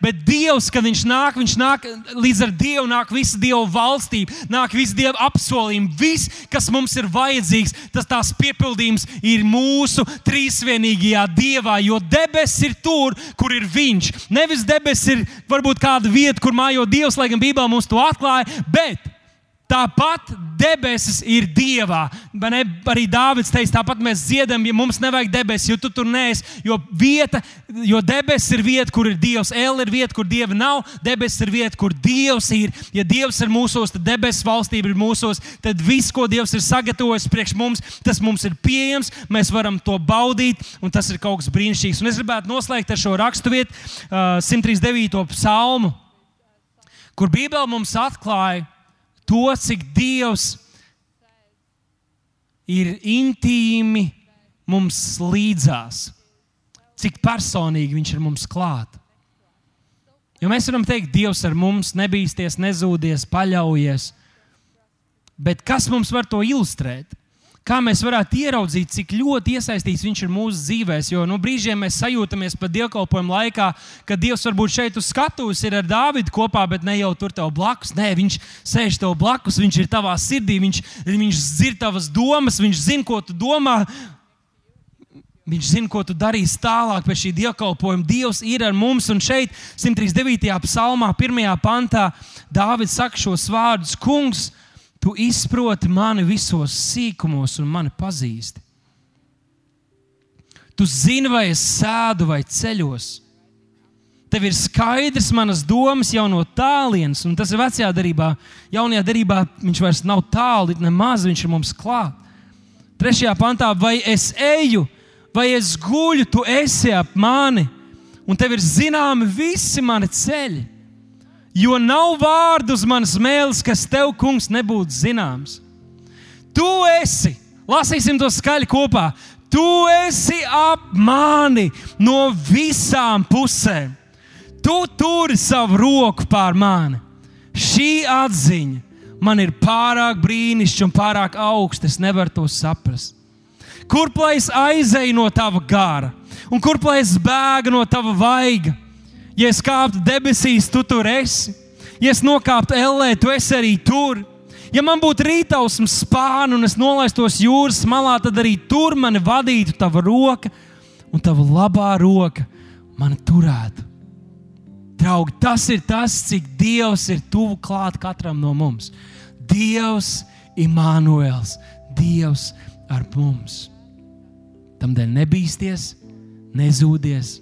bet Dievs, kad Viņš nāk, Viņš nāk līdz ar Dievu, nāk visa Dieva valstība, nāk visa Dieva apsolījuma. Viss, kas mums ir vajadzīgs, tas tās piepildījums ir mūsu trīsvienīgajā Dievā. Jo debesis ir tur, kur ir Viņš. Nevis debesis ir varbūt kāda vieta, kur mājo Dievs, lai gan Bībelē mums to atklāja, bet Tāpat debesis ir Dievā. Ne, arī Dārvids teica, tāpat mēs dziedam, ja mums nevajag debesis, jo tu tur neesi. Jo, vieta, jo debesis ir vieta, kur ir Dievs. L ir vieta, kur Dieva nav. Debesis ir vieta, kur Dievs ir. Ja Dievs ir mūsos, tad debesu valstība ir mūsos. Tad viss, ko Dievs ir sagatavojis priekš mums, tas mums ir pieejams. Mēs varam to baudīt, un tas ir kaut kas brīnišķīgs. Un es gribētu noslēgt ar šo raksturvietu, uh, 139. psalmu, kur Bībele mums atklāja to, cik Dievs ir intīmi mums līdzās, cik personīgi Viņš ir mums klāt. Jo mēs varam teikt, Dievs ar mums nebīsties, nezūdies, paļaujies. Bet kas mums var to ilustrēt? Kā mēs varētu ieraudzīt, cik ļoti iesaistīts viņš ir mūsu dzīvēm. Jo nu, brīžiem mēs sajūtamies pat dievkalpojuma laikā, kad Dievs varbūt šeit uz skatuves ir ar Dāvidu kopā, bet ne jau tur tev blakus. Nē, viņš sēž tev blakus, viņš ir tavā sirdī, viņš, viņš dzird tavas domas, viņš zina, ko tu domā. Viņš zina, ko tu darīsi tālāk pēc šī dievkalpojuma. Dievs ir ar mums, un šeit, 139. psalmā, 1. pantā, Dāvids saka šos vārdus: Kungs, Tu izproti mani visos sīkumos un mani pazīsti. Tu zini, vai es sēdu vai ceļos. Tev ir skaidrs manas domas jau no tālienes, un tas ir vecajā darbā. Jaunajā darbā viņš vairs nav tālu, nemaz viņš ir mums klāt. Trešajā pantā, vai es eju, vai es guļu, tu esi ap mani, un tev ir zināmi visi mani ceļi jo nav vārdu uz manas mēlis, kas tev, kungs, nebūtu zināms. Tu esi, lasīsim to skaļi kopā, tu esi ap mani no visām pusēm. Tu turi savu roku pār mani. Šī atziņa man ir pārāk brīnišķīga un pārāk augsta. Es nevaru to saprast. Kurp lai es aizēju no tava gara, un kurp lai es bēgu no tava vaiga? Ja es kāptu debesīs, tu tur esi. Ja es nokāptu ellē, tu esi arī tur. Ja man būtu rītausmas spāni un es nolaistos jūras malā, tad arī tur mani vadītu tava roka un tava labā roka mani turētu. Draugi, tas ir tas, cik Dievs ir tuvu klāt katram no mums. Dievs, Imānuēls, Dievs ar mums. Tādēļ nebīsties, nezūdies,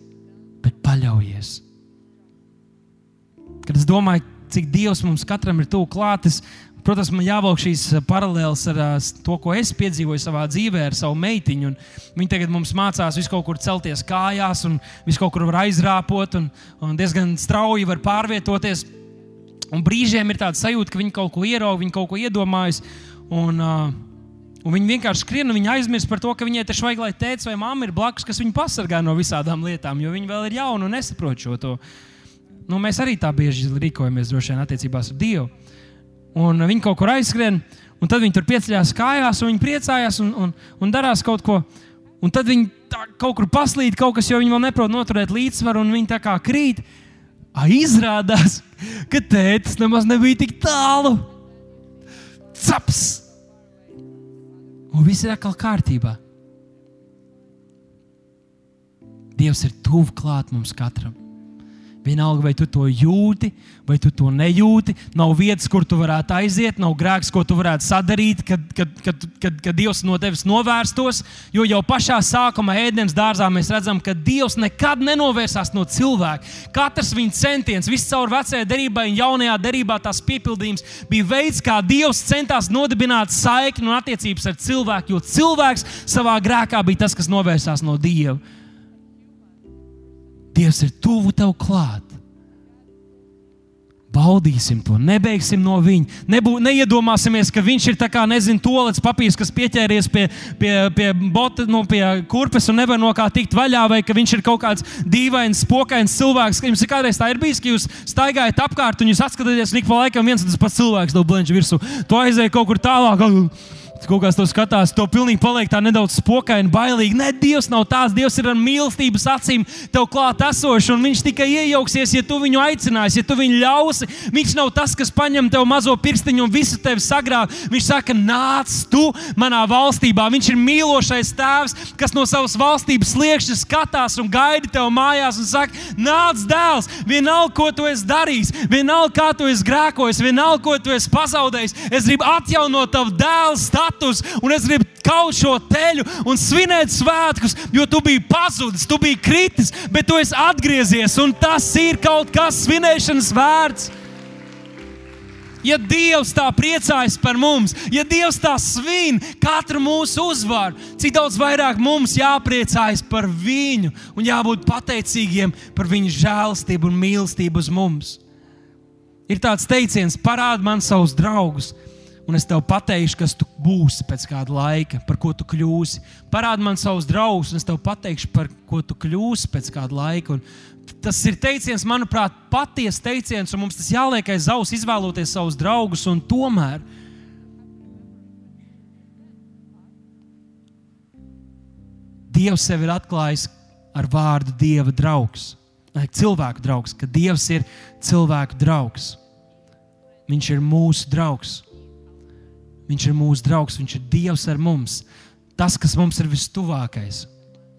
bet paļaujies kad es domāju, cik Dievs mums katram ir tuvu klātes, protams, man jāvelk šīs eh, paralēlas ar uh, to, ko es piedzīvoju savā dzīvē ar savu meitiņu. Viņa tagad mums mācās visu kaut kur celties kājās, un visu kaut kur var aizrāpot, un, un diezgan strauji var pārvietoties. Un brīžiem ir tāds sajūta, ka viņi kaut ko ierauga, viņi kaut ko iedomājas. Un, uh, Un viņi vienkārši skrien, un viņi aizmirst par to, ka viņai taču vajag, lai tēvs vai mamma ir blakus, kas viņu pasargā no visādām lietām, jo viņi vēl ir jauni un nesaprot šo to. Nu, mēs arī tā bieži rīkojamies droši vien attiecībās ar Dievu. Un viņi kaut kur aizskrien, un tad viņi tur pieceļās kājās, un viņi priecājās un, un, un darās kaut ko. Un tad viņi kaut kur paslīd, kaut kas, jo viņi vēl neprot noturēt līdzsvaru, un viņi tā kā krīt. A, izrādās, ka tēvs nemaz nebija tik tālu. Caps! Un viss ir atkal kārtībā. Dievs ir tuvu klāt mums katram. Vienalga, vai tu to jūti, vai tu to nejūti. Nav vietas, kur tu varētu aiziet, nav grēks, ko tu varētu sadarīt, kad, kad, kad, kad, kad Dievs no tevis novērstos. Jo jau pašā sākumā ēdienas dārzā mēs redzam, ka Dievs nekad nenovērsās no cilvēka. Katrs viņa centiens, viss caur vecajai derībai un jaunajā derībā tās piepildījums bija veids, kā Dievs centās nodibināt saikni un attiecības ar cilvēku, jo cilvēks savā grēkā bija tas, kas novērsās no Dieva. Dievs ir tuvu tev klāt. Baudīsim to, nebeigsim no viņa. Nebū, neiedomāsimies, ka viņš ir kā, nezinu, tolets papīrs, kas pieķēries pie, pie, pie, bota, nu, pie kurpes un nevar no kā tikt vaļā, vai ka viņš ir kaut kāds dīvains, spokains cilvēks. Jums ir kādreiz tā ir bijis, ka jūs staigājat apkārt un jūs atskatāties, un ik pa laikam viens un tas pats cilvēks blenž virsū. Tu aizēji kaut kur tālāk. Kaut kāds to skatās, to pilnīgi paliek tā nedaudz spokaini, bailīgi. Nē, Dievs nav tāds. Dievs ir ar mīlestības acīm tev klāt esošs, un Viņš tikai iejauksies, ja tu viņu aicināsi, ja tu viņu ļausi. Viņš nav tas, kas paņem tev mazo pirkstiņu un visu tevi sagrāv. Viņš saka, nāc tu manā valstībā. Viņš ir mīlošais tēvs, kas no savas valstības sliekšņa skatās un gaida tev mājās un saka, nāc, dēls, vienalga, ko tu esi darījis, vienalga, kā tu esi grēkojis, vienalga, ko tu esi pazaudējis. Es gribu atjaunot tavu dēlu status, un es gribu kaut šo teļu un svinēt svētkus, jo tu biji pazudis, tu biji kritis, bet tu esi atgriezies, un tas ir kaut kas svinēšanas vērts. Ja Dievs tā priecājas par mums, ja Dievs tā svin katru mūsu uzvaru, cik daudz vairāk mums jāpriecājas par viņu un jābūt pateicīgiem par viņa žēlastību un mīlestību uz mums. Ir tāds teiciens, parādi man savus draugus, un es tev pateikšu, kas tu būsi pēc kāda laika, par ko tu kļūsi. Parādi man savus draugus, un es tev pateikšu, par ko tu kļūsi pēc kāda laika. Un tas ir teiciens, manuprāt, patiesa teiciens, un mums tas jāliek aiz auss, izvēloties savus draugus. Tomēr Dievs sev ir atklājis ar vārdu Dieva draugs, cilvēku draugs, ka Dievs ir cilvēku draugs. Viņš ir mūsu draugs. Viņš ir mūsu draugs, viņš ir Dievs ar mums. Tas, kas mums ir vistuvākais.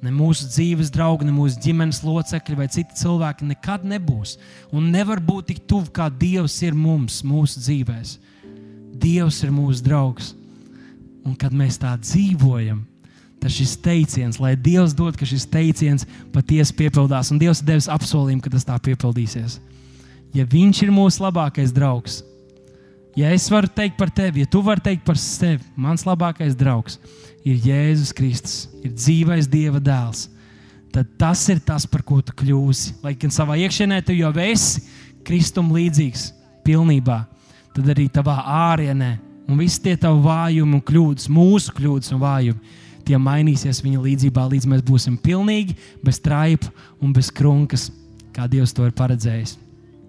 Ne mūsu dzīves draugi, ne mūsu ģimenes locekļi vai citi cilvēki nekad nebūs. Un nevar būt tik tuvu, kā Dievs ir mums, mūsu dzīvēm. Dievs ir mūsu draugs. Un kad mēs tā dzīvojam, tad šis teiciens, lai Dievs dod, ka šis teiciens patiesi piepildās, un Dievs devis apsolījumu, ka tas tā piepildīsies. Ja Viņš ir mūsu labākais draugs, Ja es varu teikt par tevi, ja tu vari teikt par sevi, mans labākais draugs ir Jēzus Kristus, ir dzīvais Dieva dēls, tad tas ir tas, par ko tu kļūsi. Lai gan savā iekšienē tu jau esi Kristum līdzīgs pilnībā, tad arī tavā ārienē un visi tie tavi vājumi un kļūdas, mūsu kļūdas un vājumi, tie mainīsies viņa līdzībā, līdz mēs būsim pilnīgi, bez traipa un bez krunkas, kā Dievs to ir paredzējis.